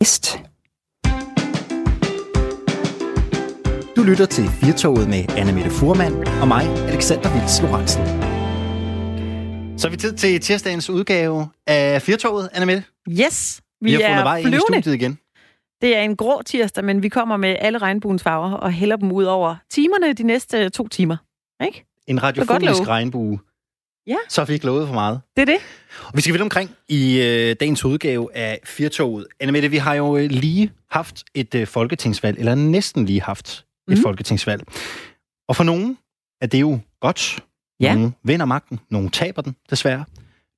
Est. Du lytter til Firtoget med Anna Mette Furman og mig, Alexander Vils Lorentzen. Så er vi tid til tirsdagens udgave af Firtoget, Anna Mette. Yes, Vi, vi har fundet er vej ind i flyvende. studiet igen. Det er en grå tirsdag, men vi kommer med alle regnbuens farver og hælder dem ud over timerne de næste to timer. Ikke? En radiofonisk regnbue. Ja. Så ikke lovet for meget. Det er det. Og vi skal vidt omkring i øh, dagens udgave af Firtoget. Anna Mette, vi har jo øh, lige haft et øh, folketingsvalg, eller næsten lige haft et Mhm. folketingsvalg. Og for nogen er det jo godt. Ja. Nogle vinder magten, nogle taber den, desværre.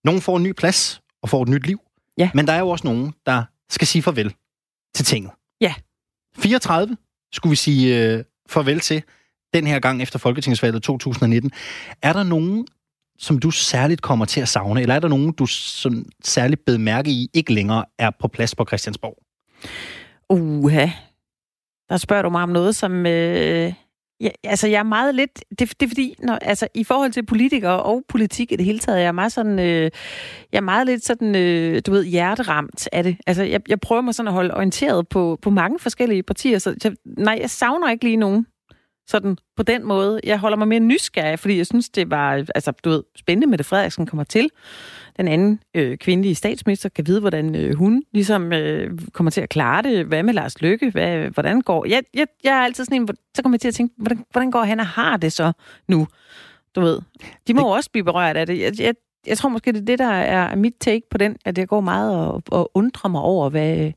Nogle får en ny plads og får et nyt liv. Ja. Men der er jo også nogen, der skal sige farvel til tinget. Ja. 34 skulle vi sige øh, farvel til den her gang efter Folketingsvalget 2019. Er der nogen, som du særligt kommer til at savne, eller er der nogen, du sådan særligt bed mærke i, ikke længere er på plads på Christiansborg? Uha. Der spørger du mig om noget, som... Øh, ja, altså, jeg er meget lidt... Det, det er fordi, når, altså, i forhold til politikere og politik i det hele taget, jeg er meget sådan... Øh, jeg er meget lidt sådan, øh, du ved, hjerteramt af det. Altså, jeg, jeg prøver mig sådan at holde orienteret på, på mange forskellige partier, så jeg, nej, jeg savner ikke lige nogen. Sådan på den måde. Jeg holder mig mere nysgerrig, fordi jeg synes, det var altså, du ved, spændende med det Frederiksen kommer til. Den anden øh, kvindelige statsminister kan vide, hvordan øh, hun ligesom øh, kommer til at klare det. Hvad med Lars Løkke? Hvad, hvordan går... Jeg, jeg, jeg er altid sådan en, så kommer jeg til at tænke, hvordan, hvordan går han og har det så nu? Du ved. De må Det- også blive berørt af det. Jeg, jeg, jeg tror måske, det er det, der er mit take på den, at jeg går meget og, og undrer mig over, hvad...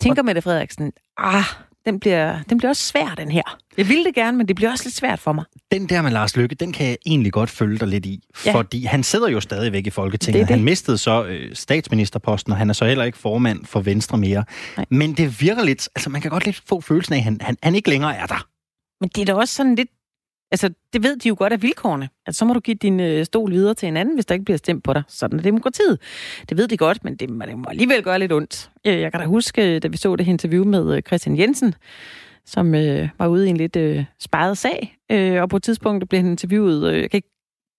Tænker Mette Frederiksen, ah, den bliver, den bliver også svær, den her. Jeg ville det gerne, men det bliver også lidt svært for mig. Den der med Lars Løkke, den kan jeg egentlig godt følge dig lidt i. Ja. Fordi han sidder jo stadigvæk i Folketinget. Det det. Han mistede så øh, statsministerposten, og han er så heller ikke formand for Venstre mere. Nej. Men det virker lidt... Altså, man kan godt lidt få følelsen af, at han, han, han ikke længere er der. Men det er da også sådan lidt... Altså, det ved de jo godt af vilkårene. At så må du give din øh, stol videre til en anden, hvis der ikke bliver stemt på dig. Sådan er demokratiet. Det ved de godt, men det, det må alligevel gøre lidt ondt. Øh, jeg kan da huske, øh, da vi så det interview med øh, Christian Jensen, som øh, var ude i en lidt øh, sparet sag. Øh, og på et tidspunkt blev han interviewet... Øh, jeg kan ikke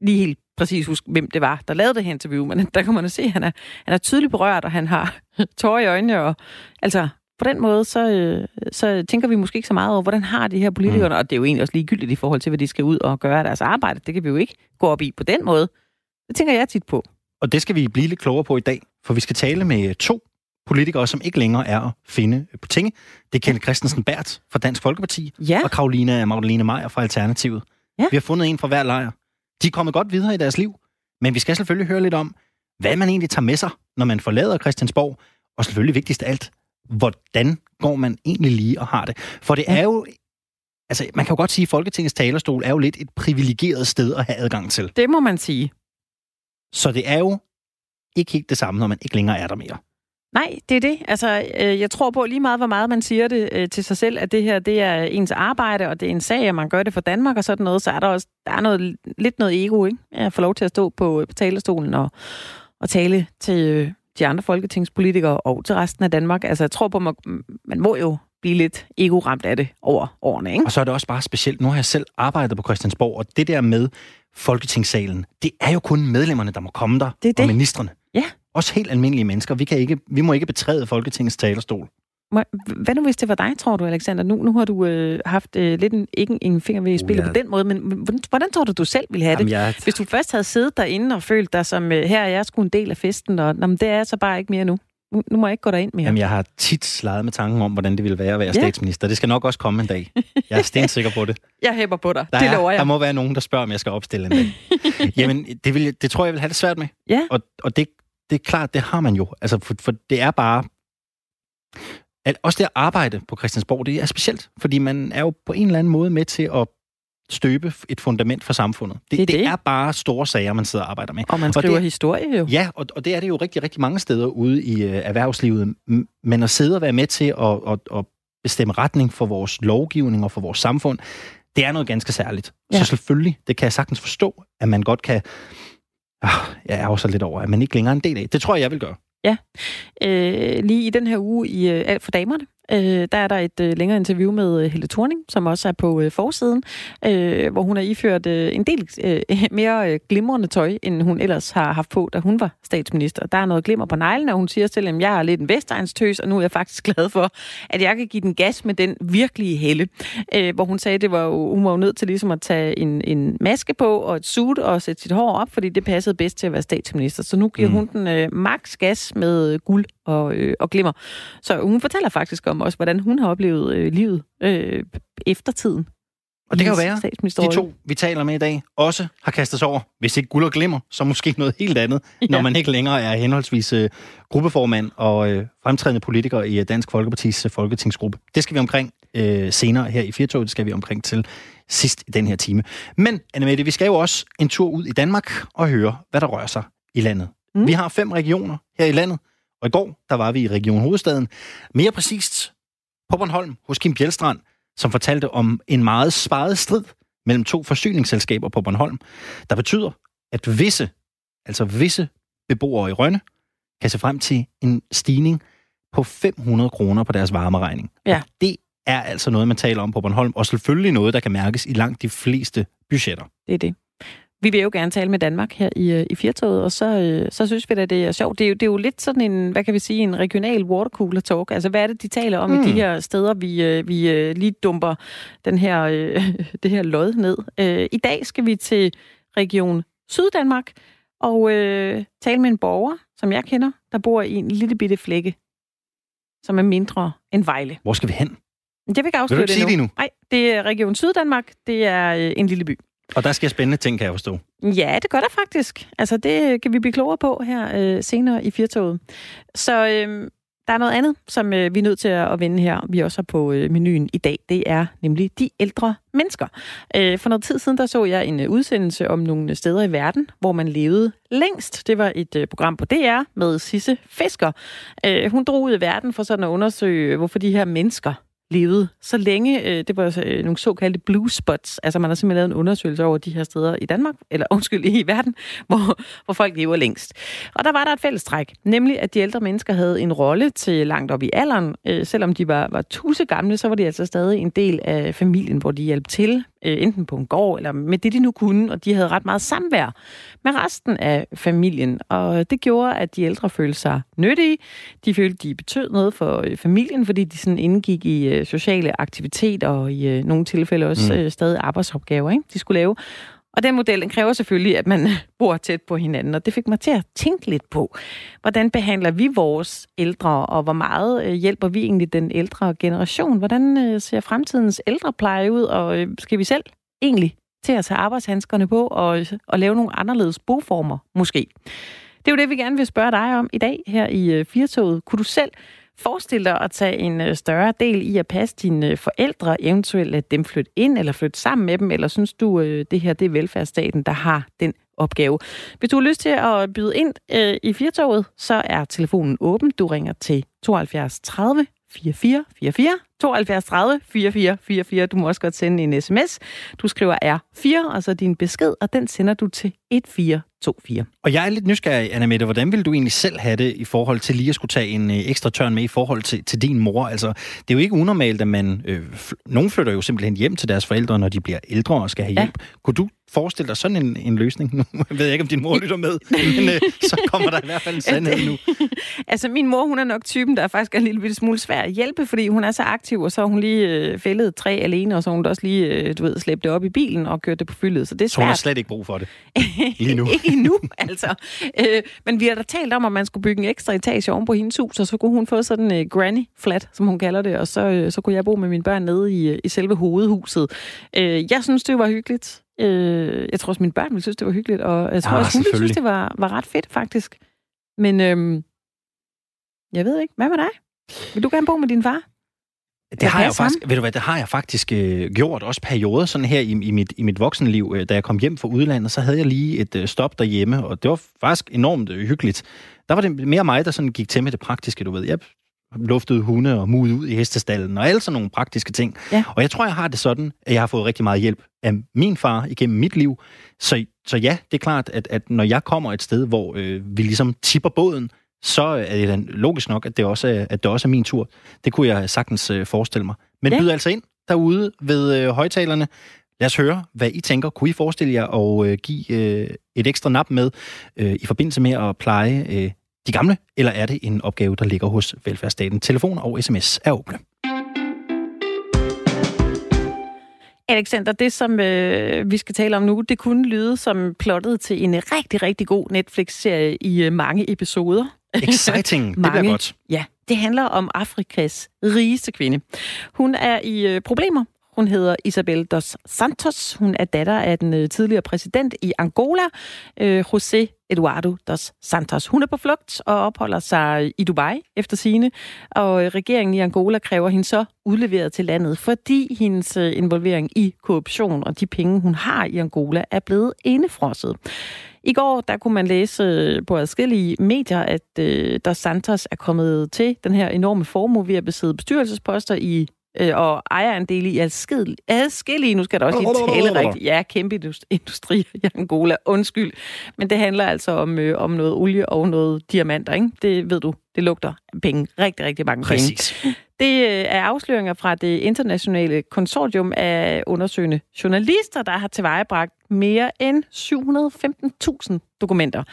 lige helt præcis huske, hvem det var, der lavede det her interview, men der kan man jo se, at han er, han er tydeligt berørt, og han har tårer i øjnene. Og, altså, på den måde, så, øh, så tænker vi måske ikke så meget over, hvordan har de her politikere, mm. og det er jo egentlig også ligegyldigt i forhold til, hvad de skal ud og gøre af deres arbejde. Det kan vi jo ikke gå op i på den måde. Det tænker jeg tit på. Og det skal vi blive lidt klogere på i dag, for vi skal tale med to politikere, som ikke længere er at finde på tinge. Det er Kenneth Christensen Bært fra Dansk Folkeparti, Ja, og Karoline Magdalene Meier fra Alternativet. Ja. Vi har fundet en fra hver lejr. De er kommet godt videre i deres liv, men vi skal selvfølgelig høre lidt om, hvad man egentlig tager med sig, når man forlader Christiansborg, og selvfølgelig vigtigst af alt, hvordan går man egentlig lige og har det. For det er jo, altså man kan jo godt sige, at Folketingets talerstol er jo lidt et privilegeret sted at have adgang til. det må man sige. Så det er jo ikke helt det samme, når man ikke længere er der mere. Nej, det er det. Altså, øh, jeg tror på lige meget, hvor meget man siger det øh, til sig selv, at det her det er ens arbejde, og det er en sag, at man gør det for Danmark og sådan noget, så er der også der er noget, lidt noget ego, ikke? Jeg får lov til at stå på, på talerstolen og, og tale til øh, de andre folketingspolitikere og til resten af Danmark. Altså, jeg tror på, man, man må jo blive lidt ego-ramt af det over årene, ikke? Og så er det også bare specielt, nu har jeg selv arbejdet på Christiansborg, og det der med Folketingssalen, det er jo kun medlemmerne, der må komme der, Det er og det. ministerne. Ja. Også helt almindelige mennesker. Vi, kan ikke, vi må ikke betræde Folketingets talerstol. Hvad nu, hvis det var dig, tror du, Alexander? Nu, nu har du øh, haft øh, lidt en, ikke en finger ved i Uh, spillet ja. på den måde, men hvordan, hvordan tror du, du selv ville have det? jeg, Hvis du først havde siddet derinde og følt dig som, øh, her er jeg sgu en del af festen, og jamen, det er jeg så bare ikke mere nu. Nu, nu må jeg ikke gå derind mere. jamen, jeg har tit sleget med tanken om, hvordan det ville være at være Ja. statsminister. Det skal nok også komme en dag. Jeg er stensikker på det. jeg hæpper på dig. Der, det er, lover jeg. der må være nogen, der spørger, om jeg skal opstille en dag. Jamen, det, vil, det tror jeg, jeg vil have det svært med. Ja. Og, og det, det er klart, det har man jo. Altså, for, for det er bare... At også det at arbejde på Christiansborg, det er specielt, fordi man er jo på en eller anden måde med til at støbe et fundament for samfundet. Det, Det er det, det. er bare store sager, man sidder og arbejder med. Og man Og skriver det- historie jo. Ja, og, og det er det jo rigtig, rigtig mange steder ude i øh, erhvervslivet. Men at sidde og være med til at, at, at bestemme retning for vores lovgivning og for vores samfund, det er noget ganske særligt. Ja. Så selvfølgelig, det kan jeg sagtens forstå, at man godt kan... Ah, jeg er også lidt over, at man ikke længere er en del af. Det tror jeg, jeg vil gøre. Ja, Øh, lige i den her uge i øh, Alt for damerne, øh, der er der et øh, længere interview med øh, Helle Thorning, som også er på øh, forsiden, øh, hvor hun har iført øh, en del øh, mere øh, glimrende tøj, end hun ellers har haft på, da hun var statsminister. Der er noget glimmer på neglen, og hun siger til dem, jeg er lidt en vestegnstøs, og nu er jeg faktisk glad for, at jeg kan give den gas med den virkelige Helle. Øh, hvor hun sagde, at det var hun var jo nødt til ligesom at tage en, en maske på og et suit og sætte sit hår op, fordi det passede bedst til at være statsminister. Så nu giver mm. hun den øh, max gas med guld og, øh, og glimmer. Så hun fortæller faktisk om også, hvordan hun har oplevet øh, livet øh, efter tiden. Og det kan jo være, de to, vi taler med i dag, også har kastet sig over, hvis ikke guld og glimmer, så måske noget helt andet, ja. når man ikke længere er henholdsvis øh, gruppeformand og øh, fremtrædende politiker i øh, Dansk Folkepartis øh, folketingsgruppe. Det skal vi omkring øh, senere her i Firtog, det skal vi omkring til sidst i den her time. Men, Annemette, vi skal jo også en tur ud i Danmark og høre, hvad der rører sig i landet. Mm. Vi har fem regioner her i landet, og i går, der var vi i Region Hovedstaden. Mere præcist på Bornholm hos Kim Bjelstrand, som fortalte om en meget sparet strid mellem to forsyningsselskaber på Bornholm, der betyder, at visse, altså visse beboere i Rønne, kan se frem til en stigning på 500 kroner på deres varmeregning. Ja. Og det er altså noget, man taler om på Bornholm, og selvfølgelig noget, der kan mærkes i langt de fleste budgetter. Det er det. Vi vil jo gerne tale med Danmark her i, øh, i Firtoget, og så, øh, så synes vi at det er sjovt. Det er, jo, det er jo lidt sådan en, hvad kan vi sige, en regional watercooler talk. Altså, hvad er det, de taler om mm. i de hmm. her steder, vi, øh, vi lige dumper den her, det her lod ned. I dag skal vi til Region Syddanmark og øh, tale med en borger, som jeg kender, der bor i en lille bitte flække, som er mindre end Vejle. Hvor skal vi hen? Det vil ikke afsløre vil du ikke det nu. Nej, det er Region Syddanmark. Det er en lille by. Og der sker spændende ting, kan jeg forstå. Ja, det gør der faktisk. Altså, det kan vi blive klogere på her øh, senere i Firtoget. Så øh, der er noget andet, som øh, vi er nødt til at vende her. Vi også også på øh, menuen i dag. Det er nemlig de ældre mennesker. Øh, for noget tid siden, der så jeg en øh, udsendelse om nogle øh, steder i verden, hvor man levede længst. Det var et øh, program på DR med Sisse Fisker. Øh, hun drog ud i verden for sådan at undersøge, hvorfor de her mennesker levet så længe. Øh, det var øh, nogle såkaldte blue spots. Altså man har simpelthen lavet en undersøgelse over de her steder i Danmark, eller undskyld, i verden, hvor, hvor folk lever længst. Og der var der et fællestræk, nemlig at de ældre mennesker havde en rolle til langt op i alderen. Øh, selvom de var, var tusse gamle, så var de altså stadig en del af familien, hvor de hjalp til, enten på en gård eller med det, de nu kunne, og de havde ret meget samvær med resten af familien. Og det gjorde, at de ældre følte sig nyttige. De følte, de betød noget for familien, fordi de sådan indgik i øh, sociale aktiviteter og i øh, nogle tilfælde også mm. øh, stadig arbejdsopgaver, ikke? de skulle lave. Og den model den kræver selvfølgelig, at man bor tæt på hinanden, og det fik mig til at tænke lidt på, hvordan behandler vi vores ældre, og hvor meget øh, hjælper vi egentlig den ældre generation? Hvordan øh, ser fremtidens ældrepleje ud, og øh, skal vi selv egentlig til at tage arbejdshandskerne på og, og lave nogle anderledes boformer, måske? Det er jo det, vi gerne vil spørge dig om i dag her i Firtoget. Kunne du selv Forestil dig at tage en øh, større del i at passe dine øh, forældre, eventuelt at dem flytte ind eller flytte sammen med dem, eller synes du, øh, det her det er velfærdsstaten, der har den opgave. Hvis du har lyst til at byde ind i Firtoget, så er telefonen åben. Du ringer til 72 30 44 44 72 30 44 44. Du må også godt sende en sms. Du skriver R4, og så din besked, og den sender du til 1424. Og jeg er lidt nysgerrig, Anna Mette. Hvordan vil du egentlig selv have det i forhold til lige at skulle tage en øh, ekstra tørn med i forhold til, til din mor? Altså, det er jo ikke unormalt, at man... Øh, nogen flytter jo simpelthen hjem til deres forældre, når de bliver ældre og skal have hjælp. Ja. Kunne du forestille dig sådan en, en løsning? Nu ved jeg ikke, om din mor lytter med, men øh, så kommer der i hvert fald en sandhed nu. altså, min mor, hun er nok typen, der er faktisk er en lille smule svær at hjælpe, fordi hun er så aktiv, og så har hun lige øh, fældet træ alene, og så har hun også lige, øh, du ved, slæbt det op i bilen og kørt det på fyldet. Så det er svært. Så hun har slet ikke brug for det lige nu? ikke endnu, altså. Øh, men vi har da talt om, at man skulle bygge en ekstra etage oven på hendes hus, og så kunne hun få sådan en øh, granny flat, som hun kalder det, og så, øh, så kunne jeg bo med mine børn nede i, øh, i selve hovedhuset. Øh, jeg synes, det var hyggeligt. Øh, jeg tror også, mine børn ville synes, det var hyggeligt, og jeg tror ja, også, hun ville synes, det var, var ret fedt, faktisk. Men øh, jeg ved ikke, hvad med dig? Vil du gerne bo med din far? Det har jeg faktisk, ved du hvad, det har jeg faktisk øh, gjort, også perioder sådan her i, i, mit, i mit voksenliv. Øh, da jeg kom hjem fra udlandet, så havde jeg lige et øh, stop derhjemme, og det var faktisk enormt øh, hyggeligt. Der var det mere mig, der sådan gik til med det praktiske, du ved. Jeg luftede hunde og mud ud i hestestallen, og alle sådan nogle praktiske ting. Ja. Og jeg tror, jeg har det sådan, at jeg har fået rigtig meget hjælp af min far igennem mit liv. Så, så ja, det er klart, at, at når jeg kommer et sted, hvor øh, vi ligesom tipper båden, så er det dan logisk nok, at det, også er, at det også er min tur. Det kunne jeg sagtens øh, forestille mig. Men ja. byd altså ind derude ved øh, højtalerne. Lad os høre, hvad I tænker. Kunne I forestille jer at øh, give øh, et ekstra nap med øh, i forbindelse med at pleje øh, de gamle, eller er det en opgave, der ligger hos velfærdsstaten? Telefon og sms er åbne. Alexander, det som øh, vi skal tale om nu, det kunne lyde som plottet til en rigtig, rigtig god Netflix-serie i øh, mange episoder. Exciting, det bliver godt. Ja, det handler om Afrikas rigeste kvinde. Hun er i øh, problemer. Hun hedder Isabel dos Santos. Hun er datter af den øh, tidligere præsident i Angola, øh, José Eduardo dos Santos. Hun er på flugt og opholder sig i Dubai efter sine, og øh, regeringen i Angola kræver hende så udleveret til landet, fordi hendes øh, involvering i korruption og de penge, hun har i Angola, er blevet indefrosset. I går der kunne man læse øh, på adskillige medier, at øh, Dos Santos er kommet til den her enorme formue ved at besidde bestyrelsesposter i øh, og ejerandele i adskillige, adskillige, nu skal der også lige tale rigtigt, ja, kæmpe industri i Angola, undskyld. Men det handler altså om, øh, om noget olie og noget diamanter, ikke? Det ved du, det lugter penge, rigtig, rigtig mange Præcis. penge. Det øh, er afsløringer fra det internationale konsortium af undersøgende journalister, der har tilvejebragt mere end 715.000 dokumenter.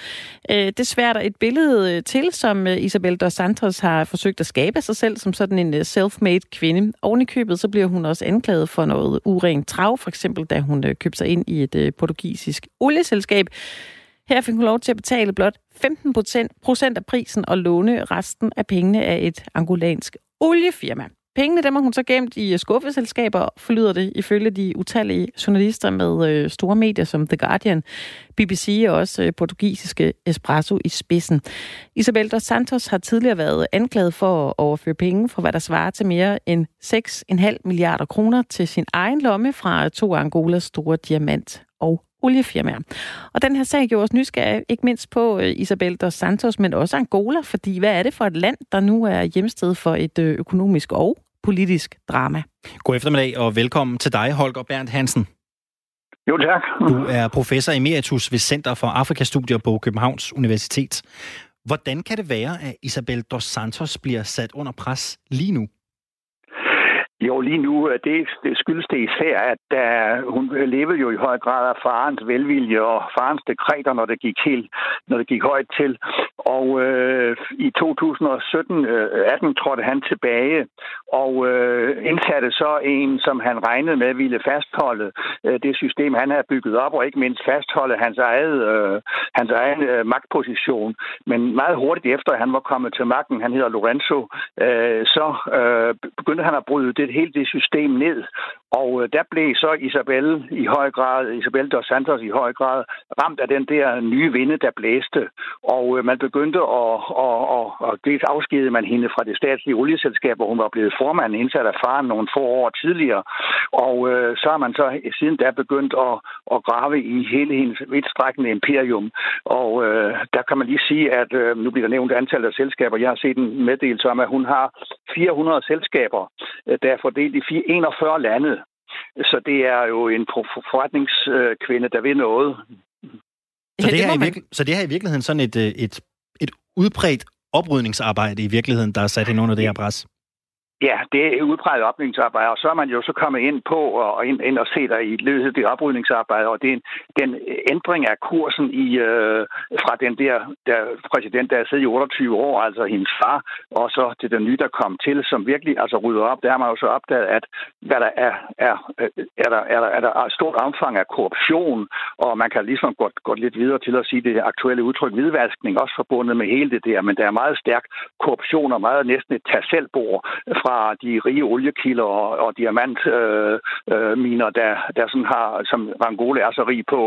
Øh, det sværter et billede øh, til, som Isabel dos Santos har forsøgt at skabe sig selv som sådan en self-made kvinde. Oven i købet, så bliver hun også anklaget for noget urent trav, for eksempel da hun købte sig ind i et portugisisk olieselskab. Her fik hun lov til at betale blot 15 procent af prisen og låne resten af pengene af et angolansk oliefirma. Pengene dem har hun så gemt i skuffeselskaber, forlyder det ifølge de utallige journalister med øh, store medier som The Guardian, BBC og også øh, portugisiske Espresso i spidsen. Isabel dos Santos har tidligere været anklaget for at overføre penge for hvad der svarer til mere end 6,5 milliarder kroner til sin egen lomme fra to Angolas store diamant- oliefirmaer. Og den her sag gjorde os nysgerrige, ikke mindst på øh, Isabel dos Santos, men også Angola, fordi hvad er det for et land, der nu er hjemsted for et øh, økonomisk og politisk drama? God eftermiddag og velkommen til dig, Holger Berndt Hansen. Jo, tak. Du er professor emeritus ved Center for Afrikastudier på Københavns Universitet. Hvordan kan det være, at Isabel dos Santos bliver sat under pres lige nu? Jo, lige nu, øh, det, det skyldes det især, at uh, hun levede jo i høj grad af farens velvilje og farens dekreter, når det gik helt, når det gik højt til. Og uh, i 2017 uh, 18 trådte han tilbage og uh, indsatte så en, som han regnede med ville fastholde uh, det system, han havde bygget op, og ikke mindst fastholde hans, eget, uh, hans egen uh, magtposition. Men meget hurtigt efter, at han var kommet til magten, han hedder Lorenzo, uh, så uh, begyndte han at bryde det hele det system ned. Og øh, der blev så Isabel i høj grad, Isabel dos Santos i høj grad, ramt af den der nye vinde, der blæste. Og øh, man begyndte at, at, at, at dels afskede man hende fra det statslige olieselskab, hvor hun var blevet formand indsat af faren nogle få år tidligere. Og øh, så har man så siden da begyndt at, at grave i hele hendes vidtstrækkende imperium. Og øh, der kan man lige sige, at øh, nu bliver der nævnt antallet af selskaber. Jeg har set en meddelelse om, at hun har 400 selskaber, øh, der er fordelt i 41 lande. Så det er jo en forretningskvinde, der vil noget. Så det, her i virke, så det her er i virkeligheden sådan et, øh, et, et udbredt oprydningsarbejde i virkeligheden, der er sat ind under det her pres? Ja, det er udpræget oprydningsarbejde, og så er man jo så kommet ind på og ind, ind og se der i løbet af det oprydningsarbejde, og det er den ændring af kursen i øh, fra den der, der præsident, der er siddet i 28 år, altså hendes far, og så til den nye, der kom til, som virkelig altså rydder op. Der har man jo så opdaget, at hvad der er, er, er, der, er, der, er der et stort omfang af korruption, og man kan ligesom gå, gå lidt videre til at sige det aktuelle udtryk hvidvaskning, også forbundet med hele det der, men der er meget stærk korruption og meget næsten et tag fra de rige oliekilder og, og diamantminer, øh, øh, der, der sådan har, som Angola er så rig på.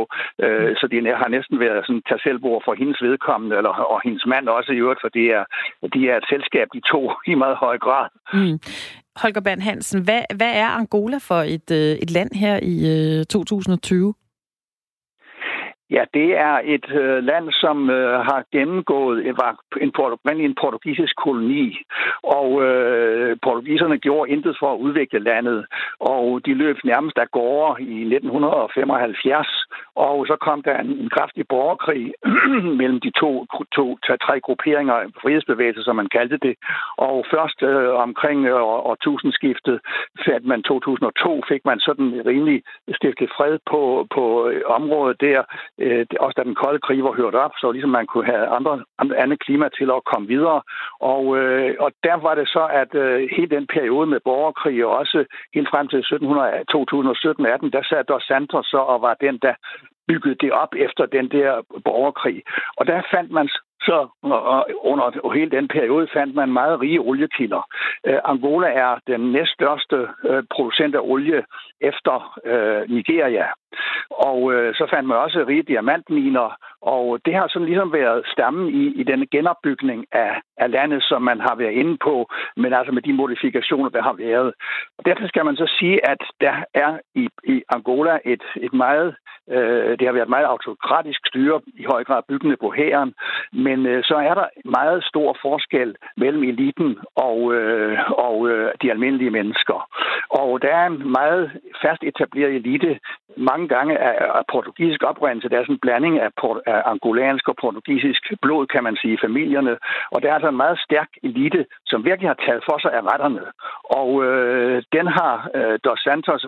Øh, så det har næsten været sådan tag for hendes vedkommende, eller, og hendes mand også i øvrigt, for det er, de er et selskab, de to i meget høj grad. Mm. Holger Bern Hansen, hvad, hvad er Angola for et, øh, et land her i øh, 2020? Ja, det er et øh, land, som øh, har gennemgået var en, en portugisisk koloni, og øh, portugiserne gjorde intet for at udvikle landet, og de løb nærmest af gårde i 1975, og så kom der en, en kraftig borgerkrig mellem de to, to tre grupperinger, frihedsbevægelser, som man kaldte det. Og først øh, omkring øh, årtusindskiftet, fandt man 2002, fik man sådan rimelig stiftet fred på, på øh, området der. Øh, også da den kolde krig var hørt op, så ligesom man kunne have andre, andre andet klima til at komme videre. Og, øh, og der var det så, at øh, hele den periode med borgerkrig, og også helt frem til 2017-18, der sad Dos Santos så og var den, der byggede det op efter den der borgerkrig. Og der fandt man så under hele den periode fandt man meget rige oliekilder. Øh, Angola er den næststørste uh, producent af olie efter øh, Nigeria. Og så fandt man også rige diamantminer, og det har sådan ligesom været stammen i, i denne genopbygning af, af landet, som man har været inde på, men altså med de modifikationer, der har været. Og derfor skal man så sige, at der er i, i Angola et, et meget, øh, det har været meget autokratisk styre, i høj grad byggende på hæren, men men øh, så er der meget stor forskel mellem eliten og, øh, og øh, de almindelige mennesker. Og der er en meget fast etableret elite, mange gange af, af portugisisk oprindelse. Der er sådan en blanding af, port, af angolansk og portugisisk blod, kan man sige, i familierne. Og der er altså en meget stærk elite, som virkelig har taget for sig af retterne. Og øh, den har øh, Dos Santos,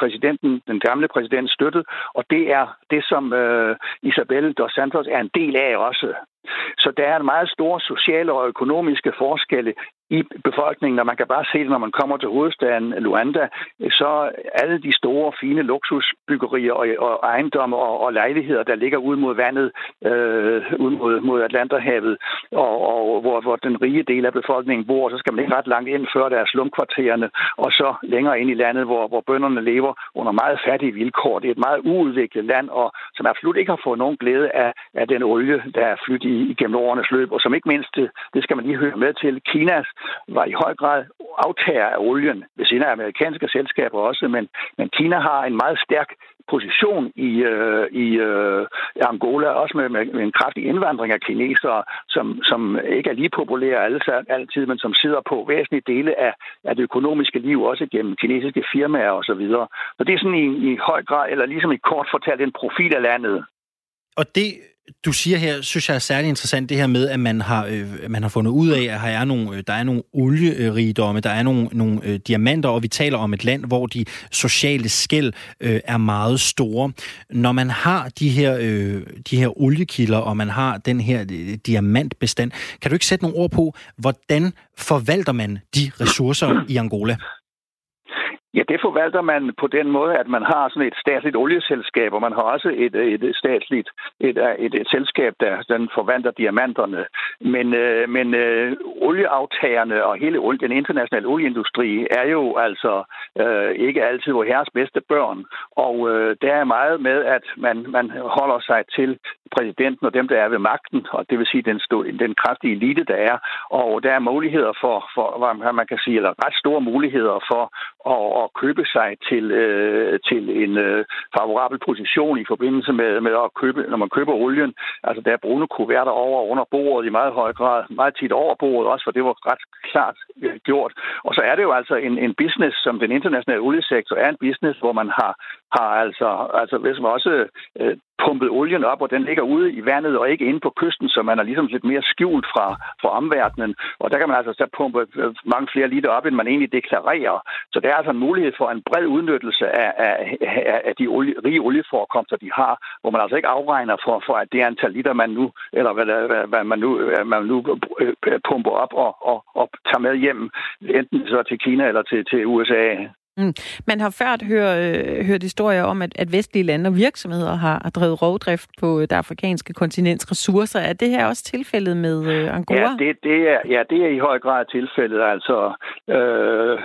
præsidenten, den gamle præsident, støttet. Og det er det, som øh, Isabel Dos Santos er en del af også. Så der er en meget store sociale og økonomiske forskelle i befolkningen, og man kan bare se det, når man kommer til hovedstaden Luanda, så alle de store, fine luksusbyggerier og, og ejendomme og, og lejligheder, der ligger ud mod vandet, øh, ud mod, mod Atlanterhavet, og, og hvor, hvor den rige del af befolkningen bor, så skal man ikke ret langt ind før der er slumkvartererne, og så længere ind i landet, hvor, hvor bønderne lever under meget fattige vilkår. Det er et meget uudviklet land, og som absolut ikke har fået nogen glæde af, af den olie, der er flyttet igennem årenes løb, og som ikke mindst, det, det skal man lige høre med til, Kinas var i høj grad aftager af olien, ved siden af amerikanske selskaber også, men, men Kina har en meget stærk position i, øh, i øh, Angola, også med, med, med en kraftig indvandring af kinesere, som, som ikke er lige populære alle, altid, men som sidder på væsentlige dele af, af det økonomiske liv, også gennem kinesiske firmaer osv. Så, videre. så det er sådan i, i høj grad, eller ligesom i kort fortalt, en profil af landet. Og det du siger her, synes jeg er særlig interessant, det her med, at man har, øh, man har fundet ud af, at her er nogle, øh, der er nogle olierigdomme, der er nogle, nogle øh, diamanter, og vi taler om et land, hvor de sociale skæld øh, er meget store. Når man har de her, øh, de her oliekilder, og man har den her øh, diamantbestand, kan du ikke sætte nogle ord på, hvordan forvalter man de ressourcer i Angola? Ja, det forvalter man på den måde, at man har sådan et statsligt olieselskab, og man har også et, et statsligt et, et, et selskab, der den forvalter diamanterne. Men, øh, men øh, olieaftagerne og hele olie, den internationale olieindustri er jo altså øh, ikke altid vores herres bedste børn. Og øh, der er meget med, at man, man holder sig til præsidenten og dem, der er ved magten, og det vil sige den, den kraftige elite, der er. Og der er muligheder for, for hvad man kan sige, eller ret store muligheder for at at købe sig til, øh, til en øh, favorabel position i forbindelse med, med at købe, når man køber olien. Altså der er brune kuverter over og under bordet i meget høj grad, meget tit over bordet også, for det var ret klart øh, gjort. Og så er det jo altså en, en business, som den internationale oliesektor er en business, hvor man har, har altså, altså ligesom også øh, pumpet olien op, og den ligger ude i vandet og ikke inde på kysten, så man er ligesom lidt mere skjult fra, fra omverdenen. Og der kan man altså så pumpe øh, mange flere liter op, end man egentlig deklarerer. Så der er altså en mulighed for en bred udnyttelse af, af, af de olie, rige olieforekomster, de har, hvor man altså ikke afregner for, for at det antal liter, man nu, eller hvad, hvad, hvad man, nu, øh, man nu øh, pumper op og, og, og tager med hjem, enten så til Kina eller til, til USA. Mm. Man har ført hørt, øh, hørt historier om, at, at vestlige lande og virksomheder har, har drevet rovdrift på øh, det afrikanske kontinents ressourcer. Er det her også tilfældet med øh, Angola? Ja det, det er, ja, det er i høj grad tilfældet. Altså øh,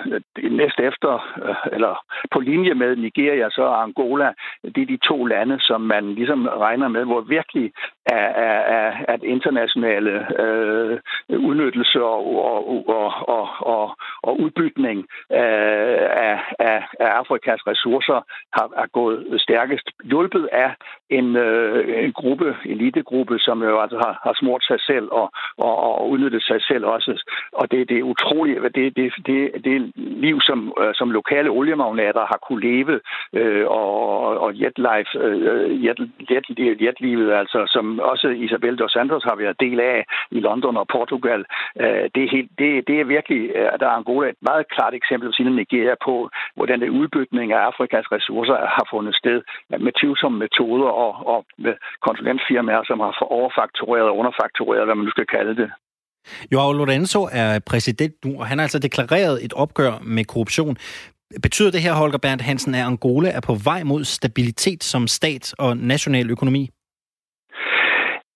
næst efter, øh, eller på linje med Nigeria, så er Angola, det er de to lande, som man ligesom regner med, hvor virkelig er, er, er, at internationale øh, udnyttelse og, og, og, og, og, og udbytning øh, af, af, af Afrikas ressourcer har, er gået stærkest, hjulpet af en, øh, en gruppe, elitegruppe, som jo altså har, har smurt sig selv og, og, og udnyttet sig selv også. Og det, det er utroligt, det, det, det, det liv, som, øh, som lokale oliemagnater har kunne leve, øh, og, og jetlife, øh, jet, jet, jetlivet, altså, som også Isabel dos Santos har været del af i London og Portugal. Øh, det, er helt, det, det er virkelig, øh, der er Angola et meget klart eksempel siden Nigeria på, hvordan det udbygning af Afrikas ressourcer har fundet sted med tvivlsomme metoder og, og med konsulentfirmaer, som har overfaktureret og underfaktureret, hvad man nu skal kalde det. Joao Lorenzo er præsident nu, og han har altså deklareret et opgør med korruption. Betyder det her, Holger Berndt Hansen, at Angola er på vej mod stabilitet som stat og national økonomi?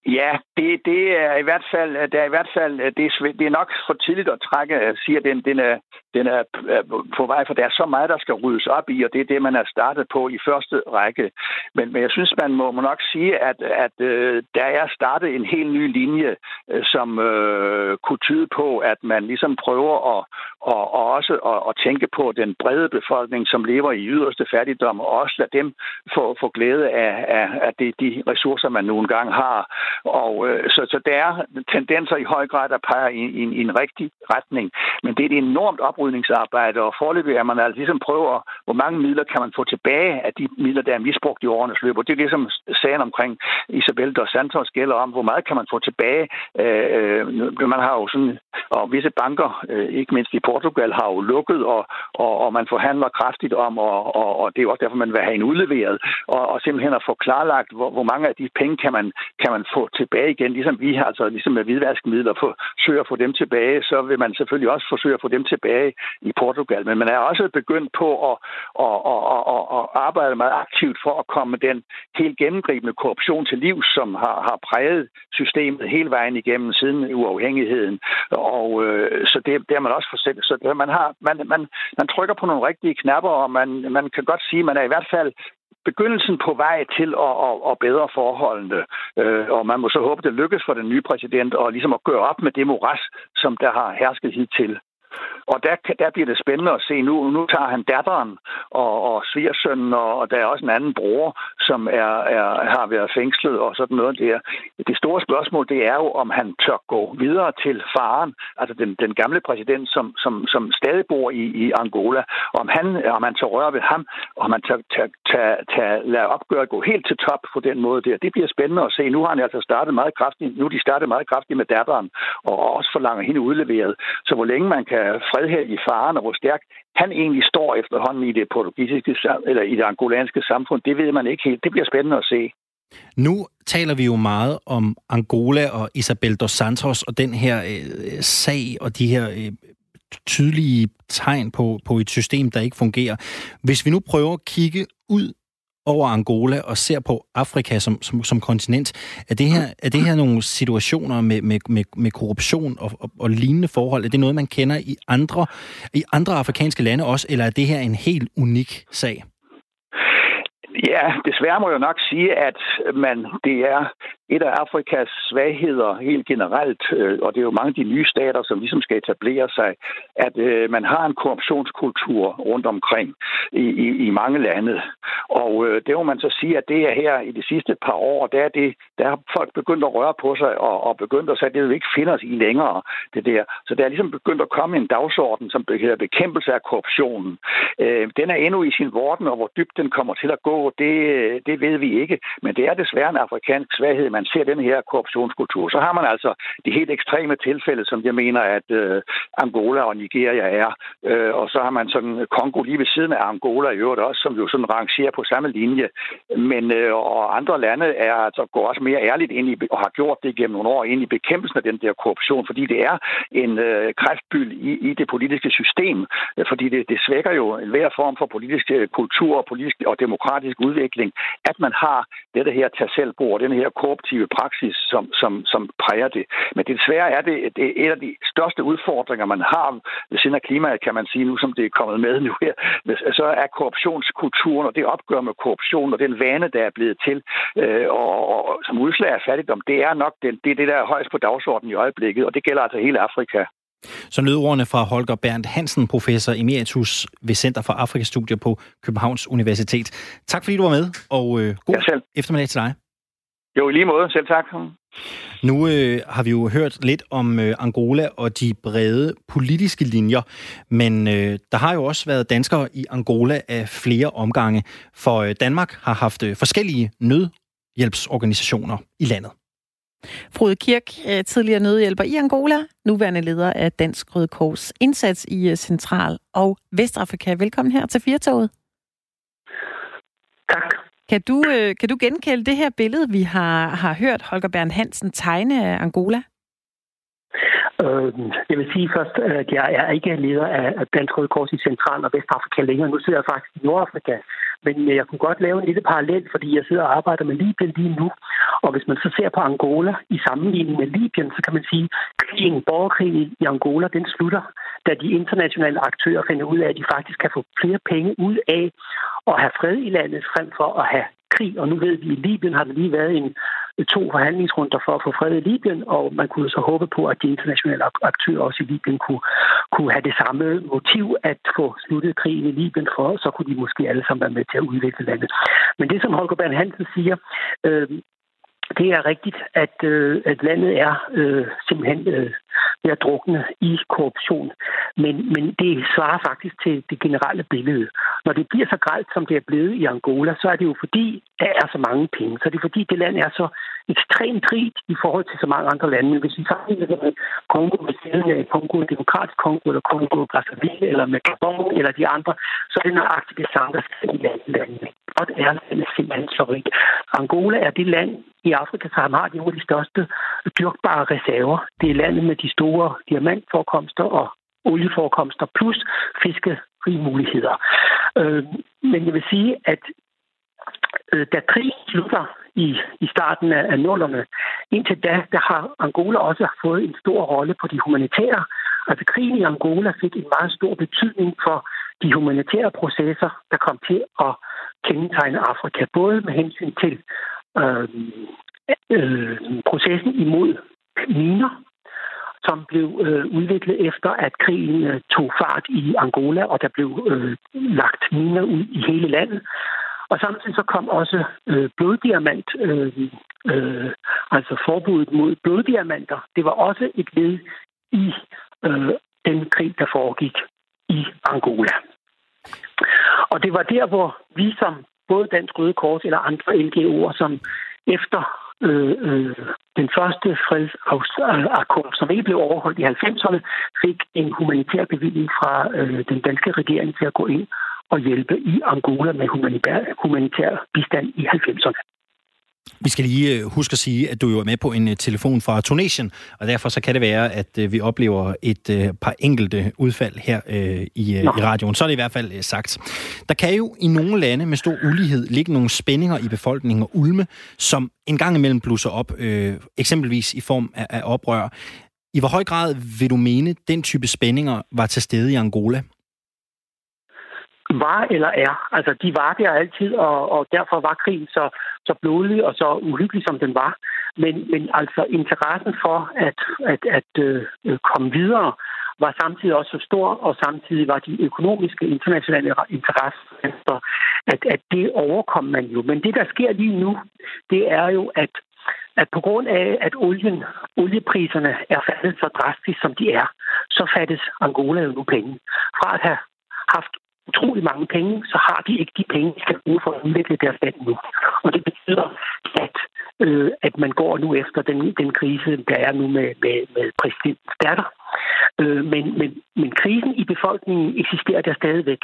Ja, det, det er i hvert fald, det er i hvert fald, det er, det er nok for tidligt at trække øh, siger den, den, er, den er øh, på vej, for der er så meget, der skal ryddes op i, og det er det, man er startet på i første række. Men, men jeg synes, man må, må nok sige, at, at øh, der er startet en helt ny linje, øh, som øh, kunne tyde på, at man ligesom prøver at, og, og også at, at tænke på den brede befolkning, som lever i yderste fattigdom, og også lade dem få, få glæde af, af, af det, de ressourcer, man nu engang har. Og øh, så, så der er tendenser i høj grad, der peger i, i, i en rigtig retning. Men det er et enormt oprydningsarbejde, og forløbig er man altså ligesom prøver, hvor mange midler kan man få tilbage af de midler, der er misbrugt i årenes løb. Og det er ligesom sagen omkring Isabel dos Santos gælder om, hvor meget kan man få tilbage. Øh, øh, man har jo sådan, og visse banker, øh, ikke mindst i Portugal har jo lukket, og, og, og man forhandler kraftigt om, og, og, og det er også derfor, man vil have en udleveret, og, og simpelthen at få klarlagt, hvor, hvor mange af de penge kan man, kan man få tilbage igen, ligesom vi har, altså ligesom med hvidvaskmidler, forsøger at få dem tilbage, så vil man selvfølgelig også forsøge at få dem tilbage i Portugal. Men man er også begyndt på at, at, at, at, at arbejde meget aktivt for at komme den helt gennemgribende korruption til liv, som har, har præget systemet hele vejen igennem siden uafhængigheden. Og øh, så det, det er man også forsøgt. så man, har, man, man, man trykker på nogle rigtige knapper, og man, man kan godt sige, at man er i hvert fald begyndelsen på vej til at, at, at bedre forholdene. Øh, og man må så håbe, det lykkes for den nye præsident og ligesom at gøre op med det moras, som der har hersket hidtil. Og der, der bliver det spændende at se. Nu, nu tager han datteren og, og svigersønnen, og, og der er også en anden bror, som er, er, har været fængslet og sådan noget der. Det store spørgsmål, det er jo, om han tør gå videre til faren, altså den, den gamle præsident, som, som, som stadig bor i, i Angola. Om han, om han tør røre ved ham, og om han tør, tør, tør, tør lade opgøret gå helt til top på den måde der. Det bliver spændende at se. Nu har han altså startet meget kraftigt, nu de startet meget kraftigt med datteren, og også forlanger hende udleveret. Så hvor længe man kan Øh, fred faren, og hvor stærk han egentlig står efterhånden i det portugisiske eller i det angolanske samfund, det ved man ikke helt. Det bliver spændende at se. Nu taler vi jo meget om Angola og Isabel dos Santos og den her øh, sag og de her øh, tydelige tegn på, på et system, der ikke fungerer. Hvis vi nu prøver at kigge ud over Angola og ser på Afrika som, som, som kontinent. Er det, her, er det her nogle situationer med, med, med, med korruption og, og, og lignende forhold? Er det noget, man kender i andre, i andre afrikanske lande også, eller er det her en helt unik sag? Ja, desværre må jeg nok sige, at man, det er et af Afrikas svagheder helt generelt, øh, og det er jo mange af de nye stater, som ligesom skal etablere sig, at øh, man har en korruptionskultur rundt omkring i, i, i mange lande. Og øh, det må man så sige, at det er her i de sidste par år, der er, det, der har folk begyndt at røre på sig og, og begyndt at sige, at det vil ikke finde os i længere, det der. Så der er ligesom begyndt at komme en dagsorden, som hedder bekæmpelse af korruptionen. Øh, den er endnu i sin vorden, og hvor dybt den kommer til at gå, det, øh, det ved vi ikke. Men det er desværre en afrikansk svaghed, man ser den her korruptionskultur. Så har man altså de helt ekstreme tilfælde, som jeg mener, at øh, Angola og Nigeria er. Øh, og så har man sådan Kongo lige ved siden af Angola i øvrigt også, som jo sådan rangerer på samme linje. Men øh, og andre lande er altså går også mere ærligt ind i, og har gjort det gennem nogle år, ind i bekæmpelsen af den der korruption, fordi det er en øh, kræftbyld i, i det politiske system, øh, fordi det, det svækker jo enhver form for politisk øh, kultur og politisk og demokratisk udvikling, at man har dette her tag selv den her korruptive praksis, som, som, som præger det. Men desværre er det, det er et af de største udfordringer, man har ved siden af klimaet, kan man sige nu, som det er kommet med nu her. Så er korruptionskulturen og det opgør med korruption og den vane, der er blevet til, øh, og, og som udslag af fattigdom, det er nok den, det, er det, der er højst på dagsordenen i øjeblikket, og det gælder altså hele Afrika. Så nødordene fra Holger Berndt Hansen, professor emeritus ved Center for Afrikastudier på Københavns Universitet. Tak fordi du var med, og øh, god ja, eftermiddag til dig. Jo, i lige måde. Selv tak. Nu øh, har vi jo hørt lidt om øh, Angola og de brede politiske linjer, men øh, der har jo også været danskere i Angola af flere omgange, for øh, Danmark har haft øh, forskellige nødhjælpsorganisationer i landet. Frode Kirk, øh, tidligere nødhjælper i Angola, nuværende leder af Dansk Røde Kors indsats i øh, Central- og Vestafrika. Velkommen her til Firtoget. Kan du, øh, kan du genkende det her billede, vi har, har hørt Holger Bernd Hansen tegne af Angola? Øh, jeg vil sige først, at jeg er ikke leder af Dansk Røde Kors i Central- og Vestafrika længere. Nu sidder jeg faktisk i Nordafrika. Men jeg kunne godt lave en lille parallel, fordi jeg sidder og arbejder med Libyen lige nu. Og hvis man så ser på Angola i sammenligning med Libyen, så kan man sige, at krigen, borgerkrigen i Angola, den slutter, da de internationale aktører finder ud af, at de faktisk kan få flere penge ud af at have fred i landet, frem for at have krig. Og nu ved vi, at i Libyen har der lige været en to forhandlingsrunder for at få fred i Libyen, og man kunne så håbe på, at de internationale aktører også i Libyen kunne, kunne have det samme motiv at få sluttet krigen i Libyen, for så kunne de måske alle sammen være med til at udvikle landet. Men det, som Holger Bern Hansen siger, øh, det er rigtigt, at, øh, at landet er øh, simpelthen øh, ved at drukne i korruption. Men, men det svarer faktisk til det generelle billede. Når det bliver så gralt, som det er blevet i Angola, så er det jo fordi, der er så mange penge. Så det er fordi, det land er så ekstremt rigt i forhold til så mange andre lande. Men hvis vi sammenligner det med Kongo, med siden af Kongo, Demokratisk Kongo, eller Kongo, Brazzaville, eller med Gabon, eller de andre, så er det nøjagtigt det samme, der sker i landene. Og det er landet simpelthen så rigt. Angola er det land i Afrika, som har de nogle af de største dyrkbare reserver. Det er landet med de store diamantforekomster og olieforekomster plus fiskerimuligheder. Øh, men jeg vil sige, at øh, da krigen slutter i, i starten af, af nullerne, indtil da, der har Angola også fået en stor rolle på de humanitære. Altså krigen i Angola fik en meget stor betydning for de humanitære processer, der kom til at kendetegne Afrika, både med hensyn til øh, øh, processen imod miner, som blev øh, udviklet efter, at krigen øh, tog fart i Angola, og der blev øh, lagt miner ud i hele landet. Og samtidig så kom også øh, bloddiamant, øh, øh, altså forbuddet mod bloddiamanter. Det var også et led i øh, den krig, der foregik i Angola. Og det var der, hvor vi som både Dansk Røde Kors eller andre NGO'er, som efter øh, øh, den første fredsakkord, som ikke blev overholdt i 90'erne, fik en humanitær bevilling fra øh, den danske regering til at gå ind og hjælpe i Angola med humanitær, humanitær bistand i 90'erne. Vi skal lige øh, huske at sige, at du jo er med på en øh, telefon fra Tunesien, og derfor så kan det være, at øh, vi oplever et par enkelte udfald her i, i radioen. Så er det i hvert fald sagt. Der kan jo i nogle lande med stor ulighed ligge nogle spændinger i befolkningen og ulme, som en gang imellem blusser op, øh, eksempelvis i form af, af oprør. I hvor høj grad vil du mene, den type spændinger var til stede i Angola? Var eller er. Altså, de var der altid, og, og derfor var krigen så, så blodig og så uhyggelig, som den var. Men, men altså, interessen for at, at, at øh, komme videre var samtidig også så stor, og samtidig var de økonomiske internationale interesser, at, at det overkom man jo. Men det, der sker lige nu, det er jo, at at på grund af, at olien, oliepriserne er faldet så drastisk, som de er, så fattes Angola jo nu penge. Fra at have haft utrolig mange penge, så har de ikke de penge, de skal bruge for at udvikle deres land nu. Og det betyder, at, øh, at man går nu efter den, den krise, der er nu med, med, med præsident datter. Øh, men, men, men krisen i befolkningen eksisterer der stadigvæk.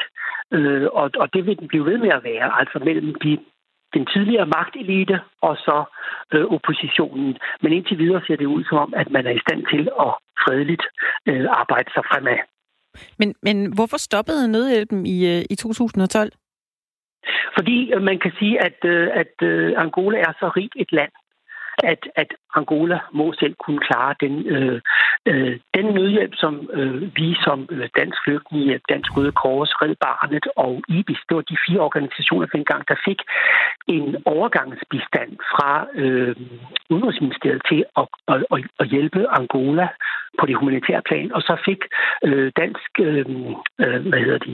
Øh, og, og det vil den blive ved med at være, altså mellem de den tidligere magtelite og så øh, oppositionen. Men indtil videre ser det ud som om, at man er i stand til at fredeligt øh, arbejde sig fremad. Men, men hvorfor stoppede nødhjælpen i, øh, i 2012? Fordi øh, man kan sige, at, øh, at Angola er så rigt et land, at, at Angola må selv kunne klare den, øh, øh, den nødhjælp, som øh, vi som øh, Dansk Flygtningehjælp, Dansk Røde Kors, Red Barnet og IBIS, det var de fire organisationer dengang, der fik en overgangsbistand fra øh, Udenrigsministeriet til at, at, at, at hjælpe Angola på det humanitære plan, og så fik øh, Dansk, øh, øh hvad hedder de,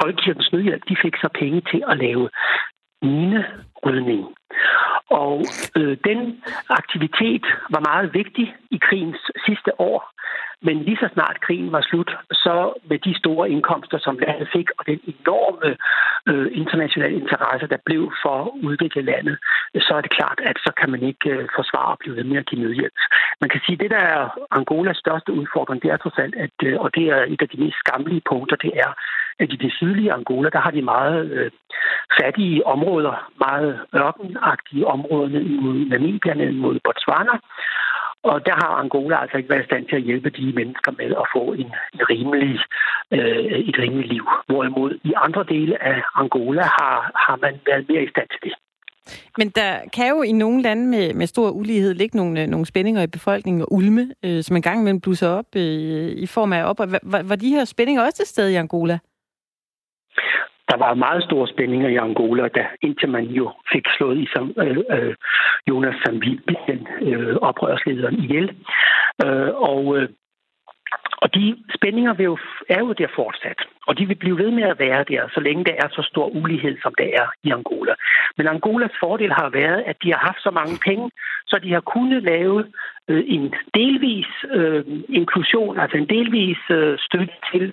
Folkekirkens Nødhjælp, de fik så penge til at lave minerydning. Og øh, den aktivitet var meget vigtig i krigens sidste år. Men lige så snart krigen var slut, så med de store indkomster, som landet fik, og den enorme øh, internationale interesse, der blev for at udvikle landet, så er det klart, at så kan man ikke øh, forsvare at blive ved med at give nødhjælp. Man kan sige, at det, der er Angolas største udfordring, det er trods alt, at, øh, og det er et af de mest skamlige punkter, det er, at i det sydlige Angola, der har de meget øh, fattige områder, meget ørkenagtige områder ned mod Namibia, ned mod Botswana, og der har Angola altså ikke været i stand til at hjælpe de mennesker med at få en, en rimelig, øh, et rimeligt liv. Hvorimod i andre dele af Angola har, har man været mere i stand til det. Men der kan jo i nogle lande med, med stor ulighed ligge nogle, øh, nogle spændinger i befolkningen og ulme, øh, som en gang imellem blusser op øh, i form af op. Var, var de her spændinger også til stede i Angola? Der var meget store spændinger i Angola, da, indtil man jo fik slået i som, øh, øh, Jonas Samvibien, øh, oprørslederen, ihjel. Øh, og, øh, og de spændinger vil jo, er jo der fortsat, og de vil blive ved med at være der, så længe der er så stor ulighed, som der er i Angola. Men Angolas fordel har været, at de har haft så mange penge, så de har kunnet lave øh, en delvis øh, inklusion, altså en delvis øh, støtte til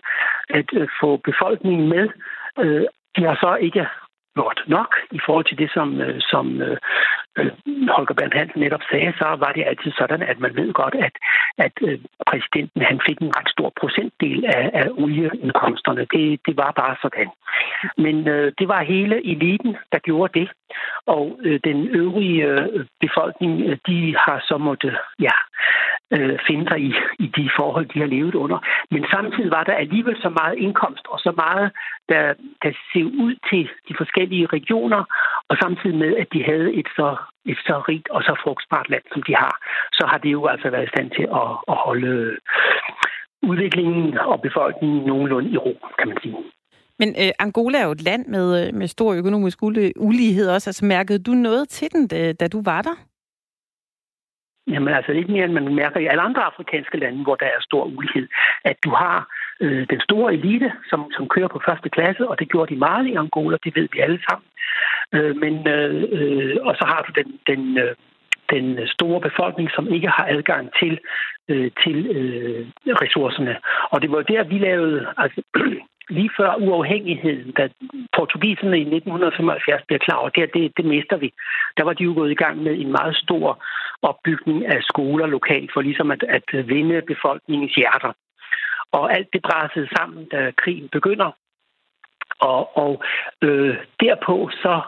at øh, få befolkningen med Øh, de så ikke godt nok i forhold til det, som, øh, som øh, øh, Holger Bernd Hansen netop sagde, så var det altid sådan, at man ved godt, at, at øh, præsidenten han fik en ret stor procentdel af, af olieindkomsterne. Det, det var bare sådan. Men øh, det var hele eliten, der gjorde det. Og øh, den øvrige øh, befolkning, øh, de har så måtte ja, øh, finde sig i, i de forhold, de har levet under. Men samtidig var der alligevel så meget indkomst og så meget, der, der ser ud til de forskellige regioner, og samtidig med, at de havde et så, et så rigt og så frugtbart land, som de har, så har det jo altså været i stand til at, at holde udviklingen og befolkningen nogenlunde i ro, kan man sige. Men øh, Angola er jo et land med, øh, med stor økonomisk ulighed også. Altså, mærkede du noget til den, da, da du var der? Jamen altså ikke mere, end man mærker i alle andre afrikanske lande, hvor der er stor ulighed, at du har øh, den store elite, som, som kører på første klasse, og det gjorde de meget i Angola, det ved vi alle sammen. Øh, men, øh, øh, og så har du den, den, øh, den store befolkning, som ikke har adgang til, øh, til øh, ressourcerne. Og det var der, vi lavede, altså lige før uafhængigheden, da portugiserne i 1975 bliver klar over, det, det, det mister vi. Der var de jo gået i gang med en meget stor opbygning af skoler lokalt, for ligesom at, at vinde befolkningens hjerter. Og alt det bræssede sammen, da krigen begynder. Og, og øh, derpå så,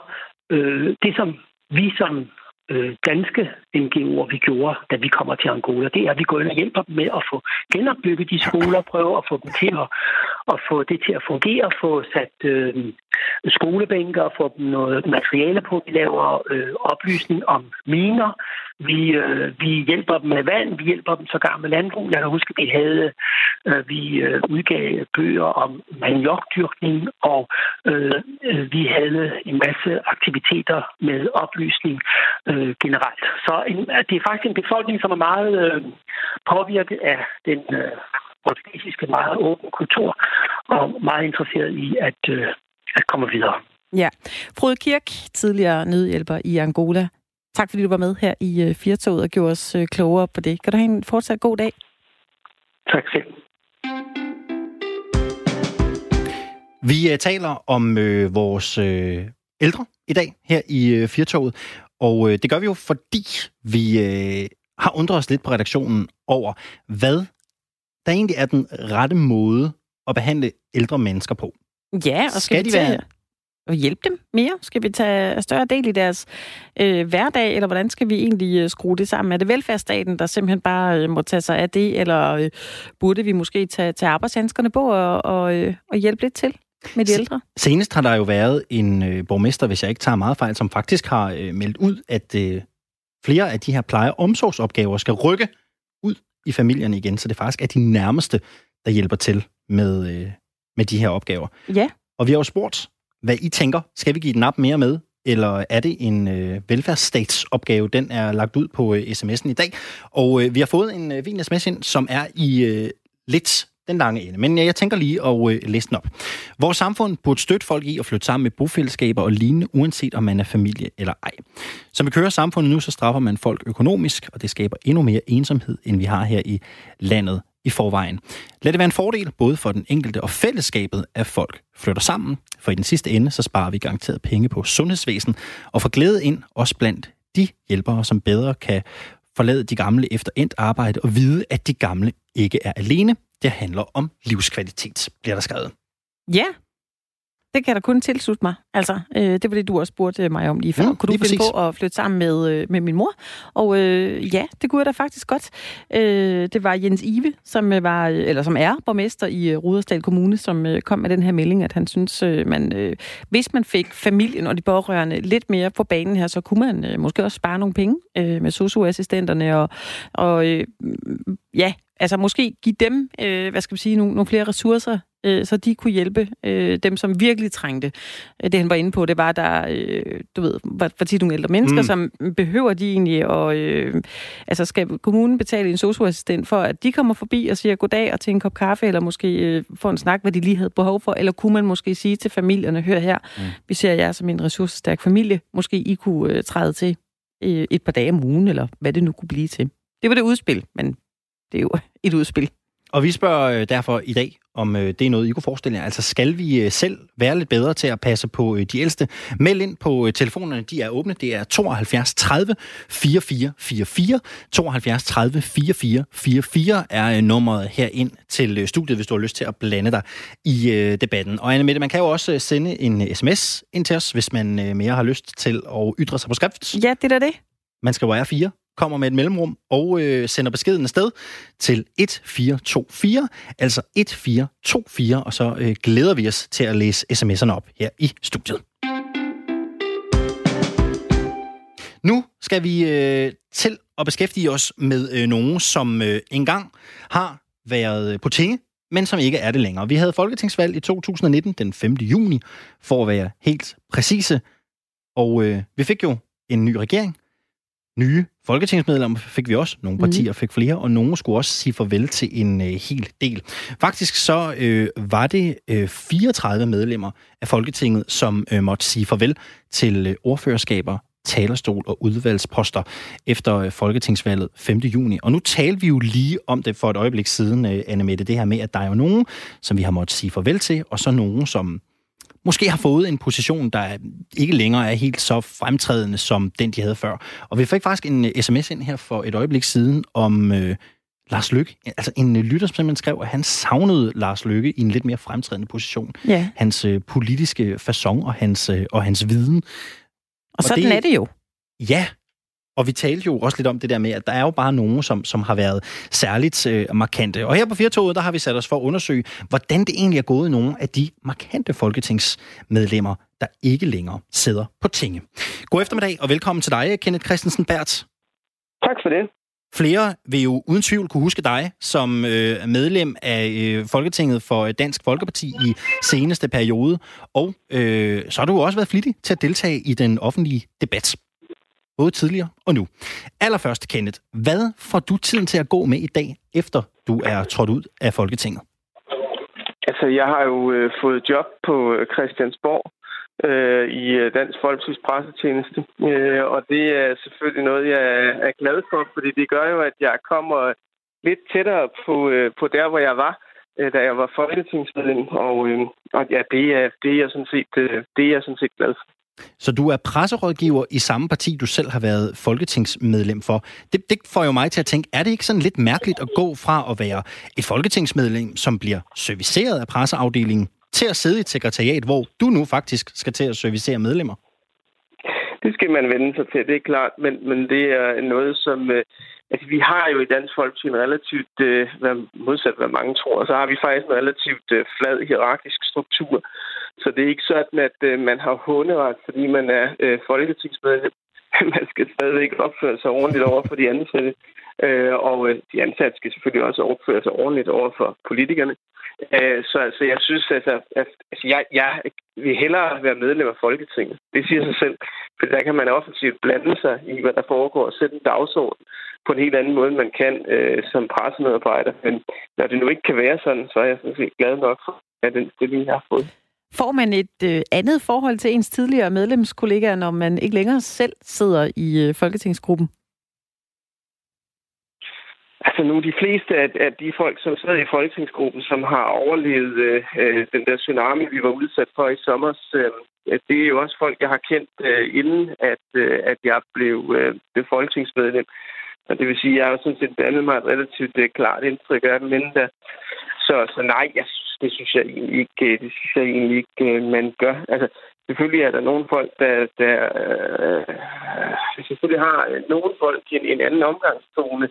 øh, det som vi som øh, danske NGO'er, vi gjorde, da vi kommer til Angola, det er, at vi går ind og hjælper dem med at få genopbygget de skoler, prøve at få dem til at, at få det til at fungere, få sat øh, skolebænker få dem noget materiale på. Vi laver øh, oplysning om miner. Vi, øh, vi hjælper dem med vand. Vi hjælper dem sågar med landbrug. Jeg kan huske, at vi havde øh, vi øh, udgav bøger om maniokdyrkning, og øh, vi havde en masse aktiviteter med oplysning øh, generelt. Så en, det er faktisk en befolkning, som er meget øh, påvirket af den øh, portugisiske meget åbne kultur, og meget interesseret i at, øh, at komme videre. Ja. Frode Kirk, tidligere nødhjælper i Angola. Tak fordi du var med her i øh, Firtoget og gjorde os øh, klogere på det. Kan du have en fortsat god dag? Tak selv. Vi uh, taler om øh, vores øh, ældre i dag her i øh, Firtoget, og øh, det gør vi jo, fordi vi øh, har undret os lidt på redaktionen over, hvad der egentlig er den rette måde at behandle ældre mennesker på. Ja, og skal, skal de være at hjælpe dem mere? Skal vi tage større del i deres øh, hverdag, eller hvordan skal vi egentlig øh, skrue det sammen? Er det velfærdsstaten, der simpelthen bare øh, må tage sig af det, eller øh, burde vi måske tage, tage arbejdshandskerne på og, og, øh, og hjælpe lidt til? med de ældre? Senest har der jo været en øh, borgmester, hvis jeg ikke tager meget fejl, som faktisk har øh, meldt ud, at øh, flere af de her pleje- og omsorgsopgaver skal rykke ud i familierne igen, så det faktisk er de nærmeste, der hjælper til med, øh, med de her opgaver. Ja. Og vi har jo spurgt, hvad I tænker. Skal vi give den op mere med, eller er det en øh, velfærdsstatsopgave? Den er lagt ud på øh, sms'en i dag, og øh, vi har fået en øh, vin sms ind, som er i øh, lidt den lange ende. Men jeg tænker lige at øh, læse den op. Vores samfund burde støtte folk i at flytte sammen med bofællesskaber og lignende, uanset om man er familie eller ej. Som vi kører samfundet nu, så straffer man folk økonomisk, og det skaber endnu mere ensomhed, end vi har her i landet i forvejen. Lad det være en fordel både for den enkelte og fællesskabet, at folk flytter sammen, for i den sidste ende, så sparer vi garanteret penge på sundhedsvæsen og får glæde ind, også blandt de hjælpere, som bedre kan forlade de gamle efter endt arbejde og vide, at de gamle ikke er alene. Det handler om livskvalitet, bliver der skrevet. Ja, det kan jeg da kun tilslutte mig. Altså, øh, det var det, du også spurgte mig om lige før. Mm, kunne du finde præcis. på at flytte sammen med, øh, med min mor? Og øh, ja, det kunne jeg da faktisk godt. Øh, det var Jens Ive, som øh, var øh, eller som er borgmester i øh, Rudersdal Kommune, som øh, kom med den her melding, at han synes, øh, man, øh, hvis man fik familien og de pårørende lidt mere på banen her, så kunne man øh, måske også spare nogle penge øh, med socioassistenterne og, og øh, ja, altså måske give dem, øh, hvad skal vi sige, nogle, nogle flere ressourcer, øh, så de kunne hjælpe øh, dem, som virkelig trængte. Øh, Det han var inde på, det var, der, øh, du ved, var, var tit nogle ældre mennesker, Mm. som behøver de egentlig, og øh, altså skal kommunen betale en socioassistent for, at de kommer forbi og siger goddag og til en kop kaffe, eller måske øh, får en snak, hvad de lige havde behov for, eller kunne man måske sige til familierne, hør her, mm. vi ser jer som en ressourcestærk familie, måske I kunne øh, træde til øh, et par dage om ugen, eller hvad det nu kunne blive til. Det var det udspil, men det er jo et udspil. Og vi spørger øh, derfor i dag, om øh, det er noget, I kunne forestille jer. Altså, skal vi øh, selv være lidt bedre til at passe på de ældste? Meld ind på telefonerne, de er åbne. Det er 72 30 44 44. 72 30 44 44 er nummeret her ind til studiet, hvis du har lyst til at blande dig i debatten. Og Anne Mette, man kan jo også sende en sms ind til os, hvis man mere har lyst til at ytre sig på skrift. Ja, det er det. Man skriver R4, kommer med et mellemrum og øh, sender beskeden afsted til 1424, altså 1424, og så øh, glæder vi os til at læse sms'erne op her i studiet. Nu skal vi øh, til at beskæftige os med øh, nogen, som øh, engang har været øh, på tinge, men som ikke er det længere. Vi havde folketingsvalg i 2019, den 5. juni, for at være helt præcise. Og øh, vi fik jo en ny regering, nye folketingsmedlemmer fik vi også. Nogle partier fik flere, og nogle skulle også sige farvel til en øh, hel del. Faktisk så øh, var det øh, 34 medlemmer af Folketinget, som øh, måtte sige farvel til øh, ordførerskaber, talerstol og udvalgsposter efter øh, folketingsvalget 5. juni. Og nu talte vi jo lige om det for et øjeblik siden, øh, Anne Mette, det her med, at der er jo nogen, som vi har måttet sige farvel til, og så nogen, som måske har fået en position, der ikke længere er helt så fremtrædende som den, de havde før. Og vi fik faktisk en øh, sms ind her for et øjeblik siden om øh, Lars Lykke. Altså en øh, lytter, som simpelthen skrev, at han savnede Lars Lykke i en lidt mere fremtrædende position. Ja, Hans øh, politiske façon og hans, øh, og hans viden. og sådan det- er det jo. Ja, og vi talte jo også lidt om det der med, at der er jo bare nogen, som, som har været særligt øh, markante. Og her på Firtoget, der har vi sat os for at undersøge, hvordan det egentlig er gået nogle af de markante folketingsmedlemmer, der ikke længere sidder på tinge. God eftermiddag, og velkommen til dig, Kenneth Christensen Bert. Tak for det. Flere vil jo uden tvivl kunne huske dig som øh, medlem af øh, Folketinget for Dansk Folkeparti i seneste periode. Og øh, så har du også været flittig til at deltage i den offentlige debat. Både tidligere og nu. Allerførst, Kenneth, hvad får du tiden til at gå med i dag, efter du er trådt ud af Folketinget? Altså, jeg har jo øh, fået job på øh, Christiansborg øh, i øh, Dansk Folkeparti's pressetjeneste. Øh, og det er selvfølgelig noget, jeg er- er glad for, fordi det gør jo, at jeg kommer lidt tættere på, øh, på der, hvor jeg var, øh, da jeg var folketingsmedlem. Og, øh, og ja, det er, det, er jeg sådan set, øh, det er jeg sådan set glad for. Så du er presserådgiver i samme parti, du selv har været folketingsmedlem for. Det, det får jo mig til at tænke, er det ikke sådan lidt mærkeligt at gå fra at være et folketingsmedlem, som bliver serviceret af presseafdelingen, til at sidde i et sekretariat, hvor du nu faktisk skal til at servicere medlemmer? Det skal man vende sig til, det er klart, men, men det er noget, som... Øh, altså, vi har jo i Dansk Folkeparti en relativt, øh, hvad, modsat hvad mange tror, så har vi faktisk en relativt øh, flad hierarkisk struktur. Så det er ikke sådan, at øh, man har hunderet, fordi man er øh, folketingsmedlem. man skal stadigvæk opføre sig ordentligt over for de ansatte. Øh, og øh, de ansatte skal selvfølgelig også opføre sig ordentligt over for politikerne. Øh, så altså, jeg synes, altså, at altså, jeg, jeg vil hellere være medlem af Folketinget. Det siger sig selv. For der kan man offensivt blande sig i, hvad der foregår og sætte en dagsorden på en helt anden måde, end man kan øh, som pressemedarbejder. Men når det nu ikke kan være sådan, så er jeg sådan set glad nok for at den stilling, jeg har fået. Får man et øh, andet forhold til ens tidligere medlemskollegaer, når man ikke længere selv sidder i øh, Folketingsgruppen? Altså nu de fleste af, af de folk, som sidder i folketingsgruppen, som har overlevet øh, øh den der tsunami, vi var udsat for i sommer, øh, det er jo også folk, jeg har kendt øh, inden, at, øh, at jeg blev, øh, blev folketingsmedlem. Og det vil sige, at jeg har sådan set dannet mig et relativt øh, klart indtryk af dem inden da. Så, så nej, jeg, det synes jeg egentlig ikke, øh, det synes jeg egentlig ikke, øh, man gør. Altså, selvfølgelig er der nogle folk, der, der øh, selvfølgelig har øh, nogle folk en, en anden omgangstone,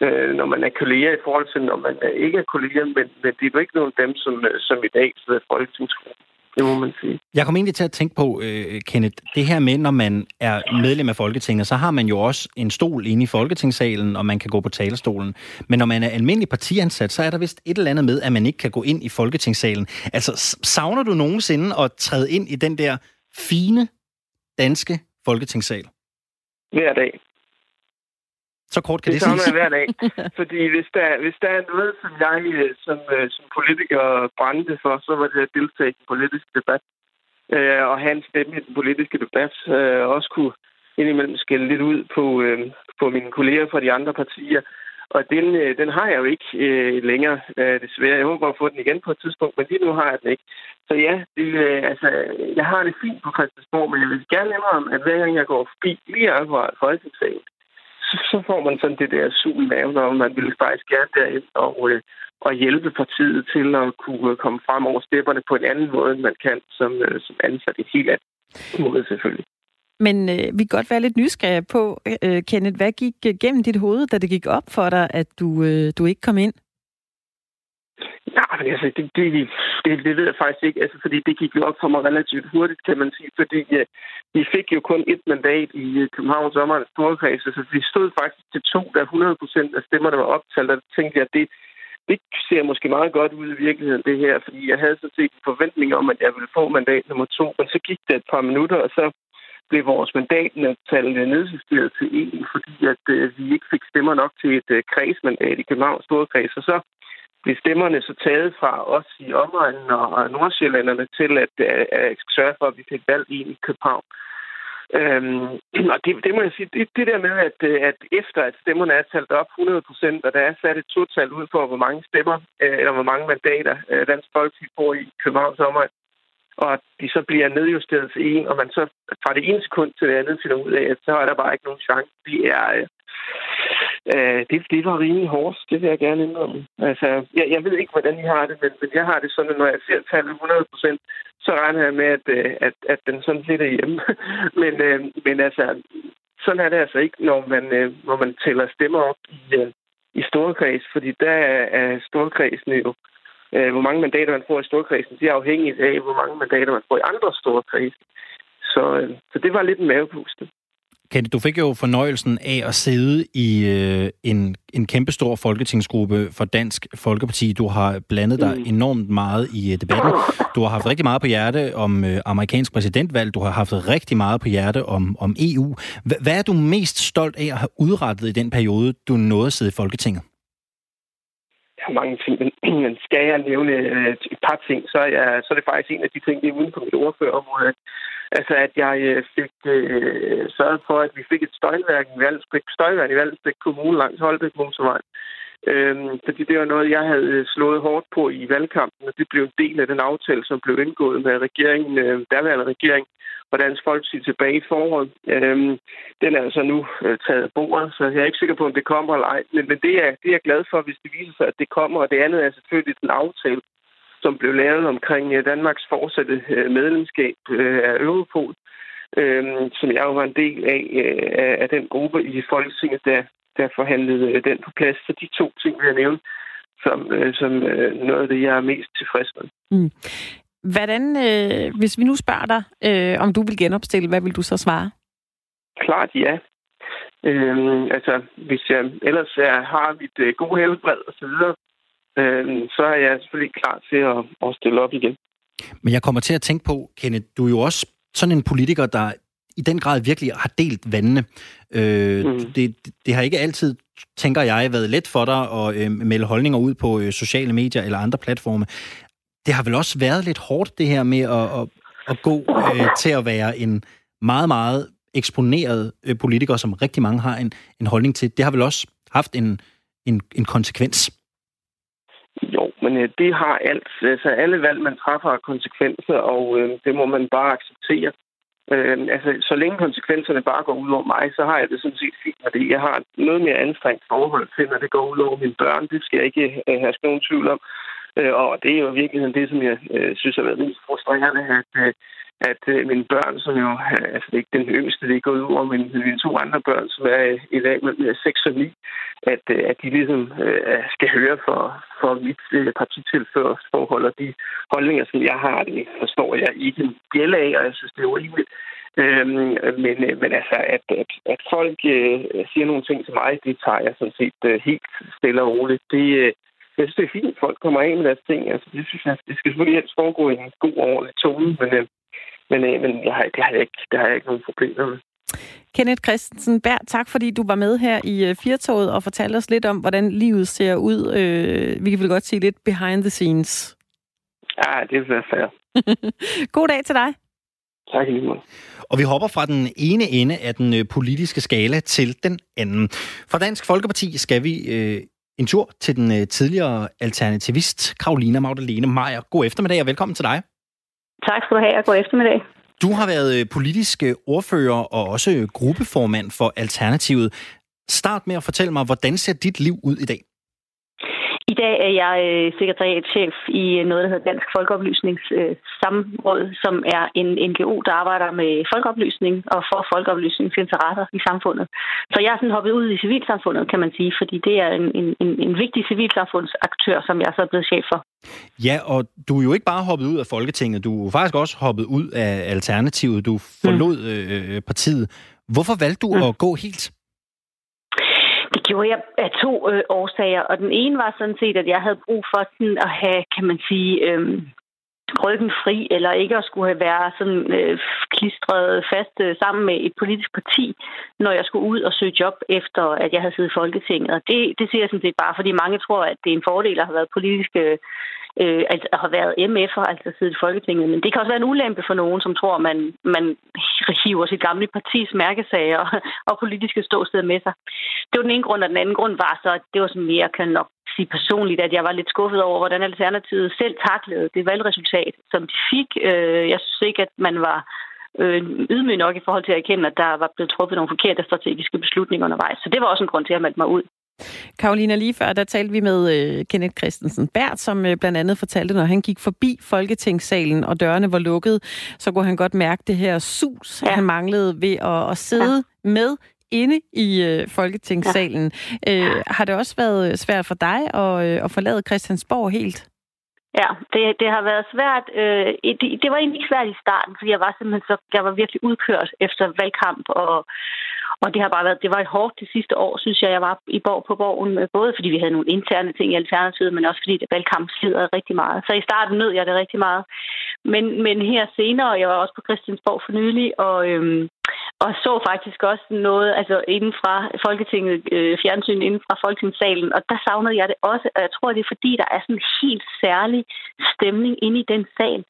øh, når man er kolleger i forhold til, når man ikke er kolleger, men, men det er jo ikke nogen af dem, som, som i dag sidder i folketingsgruppen. Det må man sige. Jeg kom egentlig til at tænke på, uh, Kenneth, det her med, når man er medlem af Folketinget, så har man jo også en stol inde i Folketingssalen, og man kan gå på talerstolen. Men når man er almindelig partiansat, så er der vist et eller andet med, at man ikke kan gå ind i Folketingssalen. Altså, savner du nogensinde at træde ind i den der fine danske Folketingssal? Hver dag. Så kort kan det, det siges. Hver dag. Fordi hvis der, hvis der er noget, som jeg øh, som, øh, som politiker brændte for, så var det at deltage i en politisk debat. Øh, og have en stemme i den politiske debat. Øh, også kunne indimellem skælde lidt ud på, øh, på mine kolleger fra de andre partier. Og den, øh, den har jeg jo ikke øh, længere, øh, desværre. Jeg håber at få den igen på et tidspunkt, men lige nu har jeg den ikke. Så ja, det, øh, altså, jeg har det fint på Christiansborg, men jeg vil gerne indrømme, at hver gang jeg går forbi lige akkurat Folketingssalen, så, så får man sådan det der sug i maven, og man vil faktisk gerne derind og, øh, og hjælpe partiet til at kunne komme frem over stepperne på en anden måde, end man kan som, øh, som ansat. Et helt andet måde selvfølgelig. Men øh, vi kan godt være lidt nysgerrige på, øh, Kenneth, hvad gik gennem dit hoved, da det gik op for dig, at du, øh, du ikke kom ind? Altså, det, det, det, det ved jeg faktisk ikke, altså, fordi det gik jo op for mig relativt hurtigt, kan man sige, fordi ja, vi fik jo kun et mandat i øh, Københavns Sommerens Storkreds, så vi stod faktisk til to, der 100 procent af stemmerne var optalt, og tænkte jeg, det, det ser måske meget godt ud i virkeligheden, det her, fordi jeg havde så set en forventning om, at jeg ville få mandat nummer to, men så gik det et par minutter, og så blev vores mandattal øh, nedjusteret til en, fordi at øh, vi ikke fik stemmer nok til et øh, kredsmandat i Københavns Storkreds, og så blev stemmerne så taget fra os i omegnen og nordsjællanderne til at, at, at sørge for, at vi fik valgt en i København. Øhm, og det, det må jeg sige, det, det der med, at, at efter at stemmerne er talt op 100 procent, og der er sat et total ud for, hvor mange stemmer, øh, eller hvor mange mandater øh, Dansk Folkeparti får i Københavns omegn, og at de så bliver nedjusteret til en, og man så fra det ene sekund til det andet finder ud af, at så er der bare ikke nogen chance. Det er, øh, Øh, det, det var rimelig hårdt, det vil jeg gerne indrømme. Altså, jeg, jeg ved ikke, hvordan I har det, men, men jeg har det sådan, at når jeg ser tallet 100 procent, så regner jeg med, at, øh, at, at den sådan lidt er hjemme. men, øh, men altså, sådan er det altså ikke, når man, øh, når man tæller stemmer op i, øh, i storkreds, fordi der er storkredsen jo, øh, hvor mange mandater man får i storkredsen, det er afhængigt af, hvor mange mandater man får i andre storkredse. Så, øh, så det var lidt en mavepuste. Kenneth, du fik jo fornøjelsen af at sidde i øh, en, en kæmpestor folketingsgruppe for Dansk Folkeparti. Du har blandet dig mm. enormt meget i øh, debatten. Du har haft rigtig meget på hjerte om øh, amerikansk præsidentvalg. Du har haft rigtig meget på hjerte om, om EU. H- hvad er du mest stolt af at have udrettet i den periode, du nåede at sidde i Folketinget? Ja, mange ting, men skal jeg nævne øh, et par ting, så er, jeg, så er det faktisk en af de ting, det er uden på mit ordførerområde, Altså, at jeg øh, fik øh, sørget for, at vi fik et støjværk i Valgsbæk, støjværk i Valgsbæk Kommune langs Holbæk Motorvej. Øhm, fordi det var noget, jeg havde øh, slået hårdt på i valgkampen, og det blev en del af den aftale, som blev indgået med regeringen, øh, derværende regering og Dansk Folkeparti tilbage i foråret. Øhm, den er altså nu øh, taget af bordet, så jeg er ikke sikker på, om det kommer eller ej. Men, men det, er, det er jeg glad for, hvis det viser sig, at det kommer. Og det andet er selvfølgelig den aftale, som blev lavet omkring øh, Danmarks fortsatte øh, medlemskab øh, af Europol, som jeg jo var en del af, af den gruppe i Folketinget, der, der forhandlede den på plads. Så de to ting vil jeg nævne som, som noget af det, jeg er mest tilfreds med. Mm. Hvordan, øh, hvis vi nu spørger dig, øh, om du vil genopstille, hvad vil du så svare? klart ja. Øhm, altså, hvis jeg ellers er, har mit øh, gode helbred og så videre, øhm, så er jeg selvfølgelig klar til at, at stille op igen. Men jeg kommer til at tænke på, Kenneth, du er jo også sådan en politiker, der i den grad virkelig har delt vandene. Øh, mm. det, det har ikke altid, tænker jeg, været let for dig at øh, melde holdninger ud på øh, sociale medier eller andre platforme. Det har vel også været lidt hårdt, det her med at, at, at gå øh, til at være en meget, meget eksponeret øh, politiker, som rigtig mange har en, en holdning til. Det har vel også haft en, en, en konsekvens? Jo, men øh, det har alt. Altså alle valg, man træffer, har konsekvenser, og øh, det må man bare acceptere. Øh, altså, så længe konsekvenserne bare går ud over mig, så har jeg det sådan set fint med det. Jeg har noget mere anstrengt forhold til, når det går ud over mine børn. Det skal jeg ikke øh, have nogen tvivl om. Øh, og det er jo i virkeligheden det, som jeg øh, synes har været mest frustrerende, at, øh, at øh, mine børn, som jo, øh, altså det er ikke den yngste, det er gået ud over, men mine to andre børn, som er øh, i dag med 6 øh, og 9, at, øh, at de ligesom øh, skal høre for, for mit øh, partitilførsforhold og de holdninger, som jeg har, det forstår jeg ikke en bjælle af, og jeg synes, det er urimeligt. Øhm, men, øh, men altså, at, at, at folk øh, siger nogle ting til mig, det tager jeg sådan set øh, helt stille og roligt. Det, øh, jeg synes, det er fint, at folk kommer af med deres ting. Altså, det synes jeg, det skal selvfølgelig helst foregå i en god og ordentlig tone, men, øh, men, øh, men jeg har, det, har jeg ikke, det har jeg ikke nogen problemer med. Kenneth Christensen Bær, tak fordi du var med her i øh, Firtoget og fortalte os lidt om, hvordan livet ser ud. Øh, vi kan vel godt sige lidt behind the scenes. Ja, det være fair. God dag til dig. Tak lige meget. Og vi hopper fra den ene ende af den øh, politiske skala til den anden. Fra Dansk Folkeparti skal vi øh, en tur til den øh, tidligere alternativist, Karolina Magdalene Meier. God eftermiddag og velkommen til dig. Tak skal du have, og god eftermiddag. Du har været øh, politisk øh, ordfører og også gruppeformand for Alternativet. Start med at fortælle mig, hvordan ser dit liv ud i dag? I dag er jeg øh, sekretariatchef i noget, der hedder Dansk Folkeoplysningssamråd, som er en NGO, der arbejder med folkeoplysning og for folkeoplysningsinteresser i samfundet. Så jeg er sådan hoppet ud i civilsamfundet, kan man sige, fordi det er en, en, en vigtig civilsamfundsaktør, som jeg så er blevet chef for. Ja, og du er jo ikke bare hoppet ud af Folketinget, du er faktisk også hoppet ud af Alternativet. Du forlod mm. øh, partiet. Hvorfor valgte du mm. at gå helt? Gjorde jeg af to øh, årsager, og den ene var sådan set, at jeg havde brug for sådan at have, kan man sige, øh, ryggen fri, eller ikke at skulle være sådan øh, klistret fast øh, sammen med et politisk parti, når jeg skulle ud og søge job efter, at jeg havde siddet i Folketinget. Og det, det siger jeg sådan set bare, fordi mange tror, at det er en fordel at have været politiske øh, øh, altså har været MF'er, altså siddet i Folketinget. Men det kan også være en ulempe for nogen, som tror, man, man hiver sit gamle partis mærkesager og, og politiske ståsted med sig. Det var den ene grund, og den anden grund var så, at det var sådan mere, kan nok sige personligt, at jeg var lidt skuffet over, hvordan Alternativet selv taklede det valgresultat, som de fik. Øh, jeg synes ikke, at man var øh, ydmyg nok i forhold til at erkende, at der var blevet truffet nogle forkerte strategiske beslutninger undervejs. Så det var også en grund til, at melde mig ud. Karolina, lige før, der talte vi med øh, Kenneth Christensen Bært, som øh, blandt andet fortalte, når han gik forbi Folketingssalen, og dørene var lukket, så kunne han godt mærke det her sus, ja. han manglede ved at, at sidde ja. med inde i øh, Folketingssalen. Ja. Øh, har det også været svært for dig at, øh, at forlade Christiansborg helt? Ja, det, det har været svært. Øh, det, det var egentlig ikke svært i starten, fordi jeg var simpelthen så, jeg var virkelig udkørt efter valgkamp, og, og det har bare været, det var et hårdt det sidste år, synes jeg, jeg var i borg på borgen, øh, både fordi vi havde nogle interne ting i Alternativet, men også fordi det valgkamp slider rigtig meget. Så i starten nød jeg det rigtig meget. Men, men her senere, jeg var også på Christiansborg for nylig, og, øhm, og så faktisk også noget, altså inden fra Folketinget, øh, fjernsyn inden fra Folketingssalen, og der savnede jeg det også, og jeg tror, det er fordi, der er sådan en helt særlig stemning inde i den sal,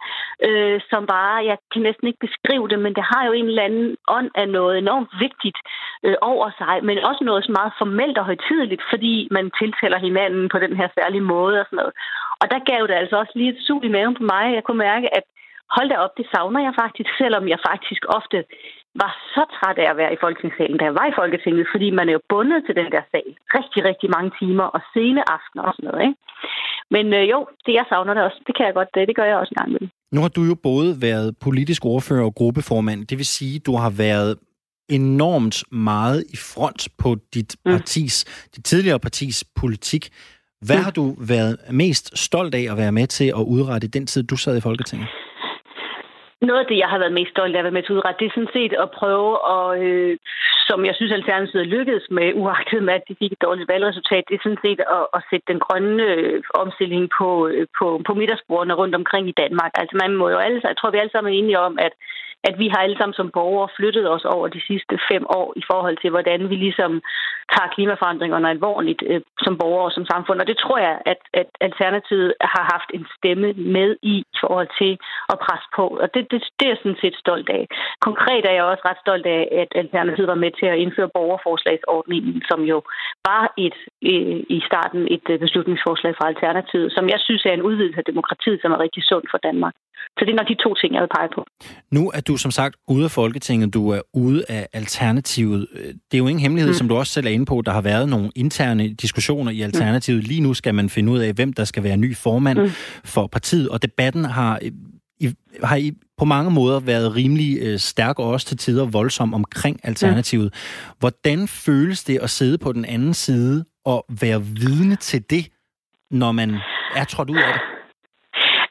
øh, som bare, jeg kan næsten ikke beskrive det, men det har jo en eller anden ånd af noget enormt vigtigt øh, over sig, men også noget så meget formelt og højtideligt, fordi man tiltaler hinanden på den her særlige måde og sådan noget. Og der gav det altså også lige et sug i maven på mig. Jeg kunne mærke, at hold da op, det savner jeg faktisk, selvom jeg faktisk ofte var så træt af at være i Folketingssalen, da jeg var i Folketinget, fordi man er jo bundet til den der sal rigtig, rigtig mange timer og sene aftener og sådan noget. Ikke? Men øh, jo, det jeg savner det også, det kan jeg godt, det, det gør jeg også en gang med. Nu har du jo både været politisk ordfører og gruppeformand. Det vil sige, du har været enormt meget i front på dit mm. partis, dit tidligere partis politik. Hvad mm. har du været mest stolt af at være med til at udrette i den tid, du sad i Folketinget? Noget af det, jeg har været mest stolt af at være med til udret, det er sådan set at prøve at, øh, som jeg synes Alternativet lykkedes med, uagtet med, at de fik et dårligt valgresultat, det er sådan set at, at sætte den grønne øh, omstilling på, øh, på, på middagsbordene rundt omkring i Danmark. Altså man må jo alle, jeg tror, vi alle sammen er enige om, at at vi har alle sammen som borgere flyttet os over de sidste fem år i forhold til, hvordan vi ligesom tager klimaforandringerne alvorligt øh, som borgere og som samfund. Og det tror jeg, at, at Alternativet har haft en stemme med i i forhold til at presse på. Og det, det, det er jeg sådan set stolt af. Konkret er jeg også ret stolt af, at Alternativet var med til at indføre borgerforslagsordningen, som jo var et, øh, i starten et øh, beslutningsforslag fra Alternativet, som jeg synes er en udvidelse af demokratiet, som er rigtig sund for Danmark. Så det er nok de to ting, jeg vil pege på. Nu er du som sagt ude af Folketinget, du er ude af Alternativet. Det er jo ingen hemmelighed, mm. som du også selv er inde på. Der har været nogle interne diskussioner i Alternativet. Mm. Lige nu skal man finde ud af, hvem der skal være ny formand mm. for partiet, og debatten har i, har i på mange måder været rimelig øh, stærk og også til tider voldsom omkring Alternativet. Mm. Hvordan føles det at sidde på den anden side og være vidne til det, når man er trådt ud af det?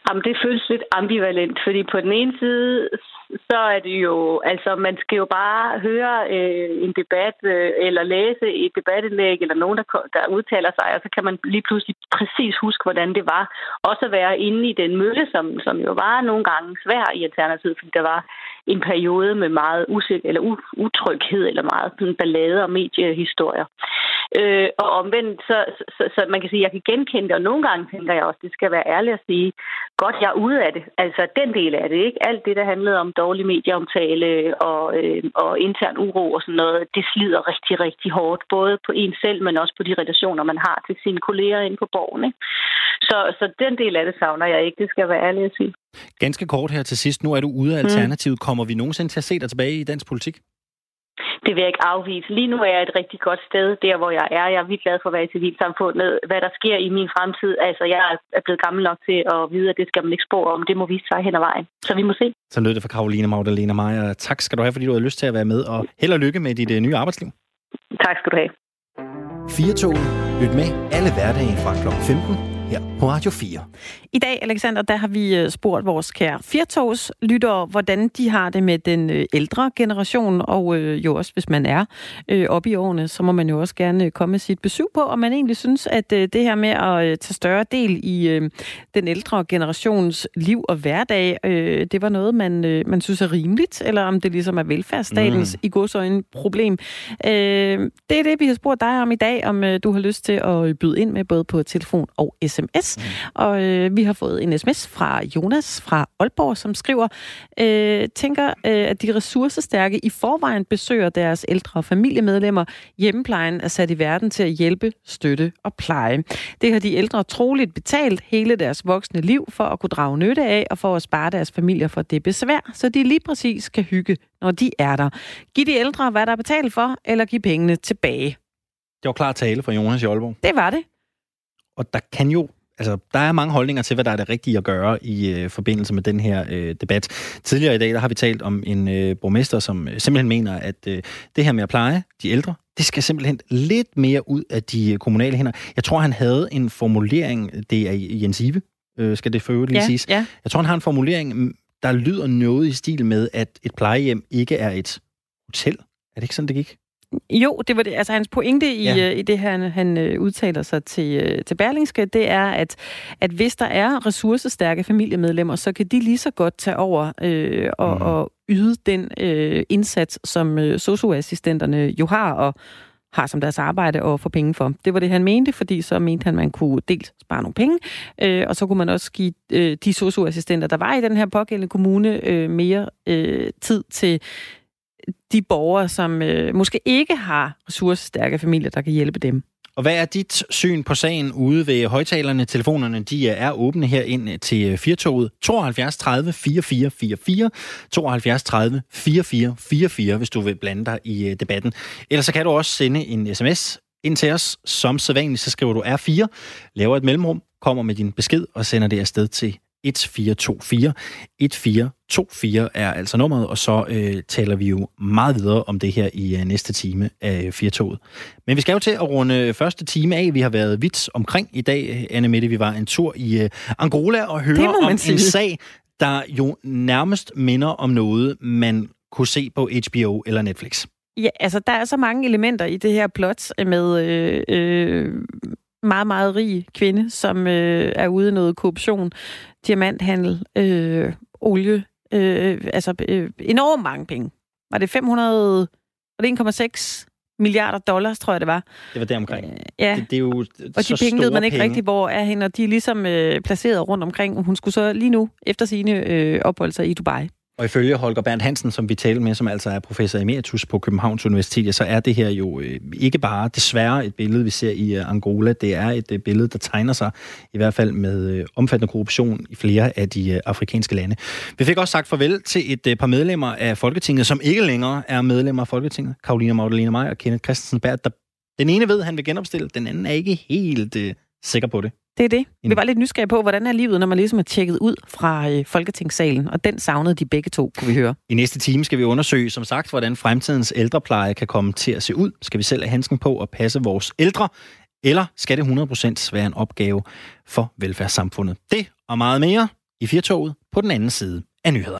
Jamen, det føles lidt ambivalent, fordi på den ene side, så er det jo, altså man skal jo bare høre øh, en debat, øh, eller læse et debatindlæg, eller nogen, der, der udtaler sig, og så kan man lige pludselig præcis huske, hvordan det var. Også at være inde i den mølle, som, som jo var nogle gange svær i Alternativet, fordi der var en periode med meget usik eller utryghed, eller meget sådan ballade og mediehistorier. Øh, og omvendt, så, så, så man kan sige, at jeg kan genkende det, og nogle gange tænker jeg også, det skal være ærligt at sige, godt, jeg er ude af det. Altså den del af det, ikke? Alt det, der handlede om dårlig medieomtale og, øh, og intern uro og sådan noget, det slider rigtig, rigtig hårdt, både på en selv, men også på de relationer, man har til sine kolleger inde på borgen. Ikke? Så, så den del af det savner jeg ikke, det skal være ærligt at sige. Ganske kort her til sidst. Nu er du ude af mm. Alternativet. Mm. Kommer vi nogensinde til at se dig tilbage i dansk politik? Det vil jeg ikke afvise. Lige nu er jeg et rigtig godt sted, der hvor jeg er. Jeg er virkelig glad for at være i civilsamfundet. Hvad der sker i min fremtid, altså jeg er blevet gammel nok til at vide, at det skal man ikke spå om. Det må vise sig hen ad vejen. Så vi må se. Så lød det for Karoline Magdalena Meyer. Tak skal du have, fordi du har lyst til at være med, og held og lykke med dit uh, nye arbejdsliv. Tak skal du have. Fire tog. Lyt med alle hverdage fra kl. 15 her på Radio 4. I dag, Alexander, der har vi øh, spurgt vores kære firtogs lyttere, hvordan de har det med den øh, ældre generation, og øh, jo også, hvis man er oppe i årene, så må man jo også gerne komme med sit besøg på, og man egentlig synes, at det her med at tage større del i den ældre generations liv og hverdag, det var noget, man, man synes er rimeligt, eller om det ligesom er velfærdsstatens mm. i godsøjne problem. Det er det, vi har spurgt dig om i dag, om du har lyst til at byde ind med både på telefon og sms sms. Mm. Og øh, vi har fået en sms fra Jonas fra Aalborg, som skriver, øh, tænker, øh, at de ressourcestærke i forvejen besøger deres ældre familiemedlemmer. Hjemmeplejen er sat i verden til at hjælpe, støtte og pleje. Det har de ældre troligt betalt hele deres voksne liv for at kunne drage nytte af og for at spare deres familier for det besvær, så de lige præcis kan hygge, når de er der. Giv de ældre, hvad der er betalt for, eller giv pengene tilbage. Det var klar tale fra Jonas i Aalborg. Det var det. Og der kan jo altså, der er mange holdninger til, hvad der er det rigtige at gøre i øh, forbindelse med den her øh, debat. Tidligere i dag, der har vi talt om en øh, borgmester, som øh, simpelthen mener, at øh, det her med at pleje de ældre, det skal simpelthen lidt mere ud af de øh, kommunale hænder. Jeg tror, han havde en formulering, det er Jens Ive, øh, skal det for øvrigt lige ja, siges. Ja. Jeg tror, han har en formulering, der lyder noget i stil med, at et plejehjem ikke er et hotel. Er det ikke sådan, det gik? Jo, det var det. Altså hans pointe i, ja. Øh, i det, han, han øh, udtaler sig til, øh, til Berlingske, det er, at, at hvis der er ressourcestærke familiemedlemmer, så kan de lige så godt tage over øh, og, mm. og yde den øh, indsats, som øh, socioassistenterne jo har, og har som deres arbejde og få penge for. Det var det, han mente, fordi så mente han, at man kunne dels spare nogle penge, øh, og så kunne man også give øh, de socioassistenter, der var i den her pågældende kommune, øh, mere øh, tid til de borgere, som øh, måske ikke har ressourcestærke familier, der kan hjælpe dem. Og hvad er dit syn på sagen ude ved højtalerne? Telefonerne de øh, er åbne her ind øh, til øh, Firtoget. 72 30 44 44, 72 30 44 44, hvis du vil blande dig i debatten. Ellers så kan du også sende en sms ind til os. Som sædvanligt, så skriver du R4, laver et mellemrum, kommer med din besked og sender det afsted til 1424. 1424 er altså nummeret, og så øh, taler vi jo meget videre om det her i øh, næste time af Firtoget. Men vi skal jo til at runde første time af. Vi har været vidt omkring i dag, Anne Mette. Vi var en tur i øh, Angola og høre om sige. en sag, der jo nærmest minder om noget, man kunne se på HBO eller Netflix. Ja, altså der er så mange elementer i det her plot med øh, øh, meget, meget rig kvinde, som øh, er ude i noget korruption, diamanthandel, øh, olie, øh, altså øh, enormt mange penge. Var det 500, var det 1,6 milliarder dollars, tror jeg det var. Det var deromkring. Øh, ja, Det, det er jo og så de penge ved man ikke penge. rigtig, hvor er hende, og de er ligesom øh, placeret rundt omkring. Hun skulle så lige nu, efter sine øh, opholde sig i Dubai. Og ifølge Holger Berndt Hansen, som vi talte med, som altså er professor emeritus på Københavns Universitet, så er det her jo øh, ikke bare desværre et billede, vi ser i øh, Angola. Det er et øh, billede, der tegner sig i hvert fald med omfattende korruption i flere af de afrikanske lande. Vi fik også sagt farvel til et par medlemmer af Folketinget, som ikke længere er medlemmer af Folketinget. Karolina Magdalena Maj og Kenneth Christensen Bært, Der, den ene ved, at han vil genopstille, den anden er ikke helt øh, sikker på det. Det er det. Vi var lidt nysgerrige på, hvordan er livet, når man ligesom er tjekket ud fra øh, Folketingssalen, og den savnede de begge to, kunne vi høre. I næste time skal vi undersøge, som sagt, hvordan fremtidens ældrepleje kan komme til at se ud. Skal vi selv have handsken på og passe vores ældre, eller skal det 100% være en opgave for velfærdssamfundet? Det og meget mere i Firtoget på den anden side af nyheder.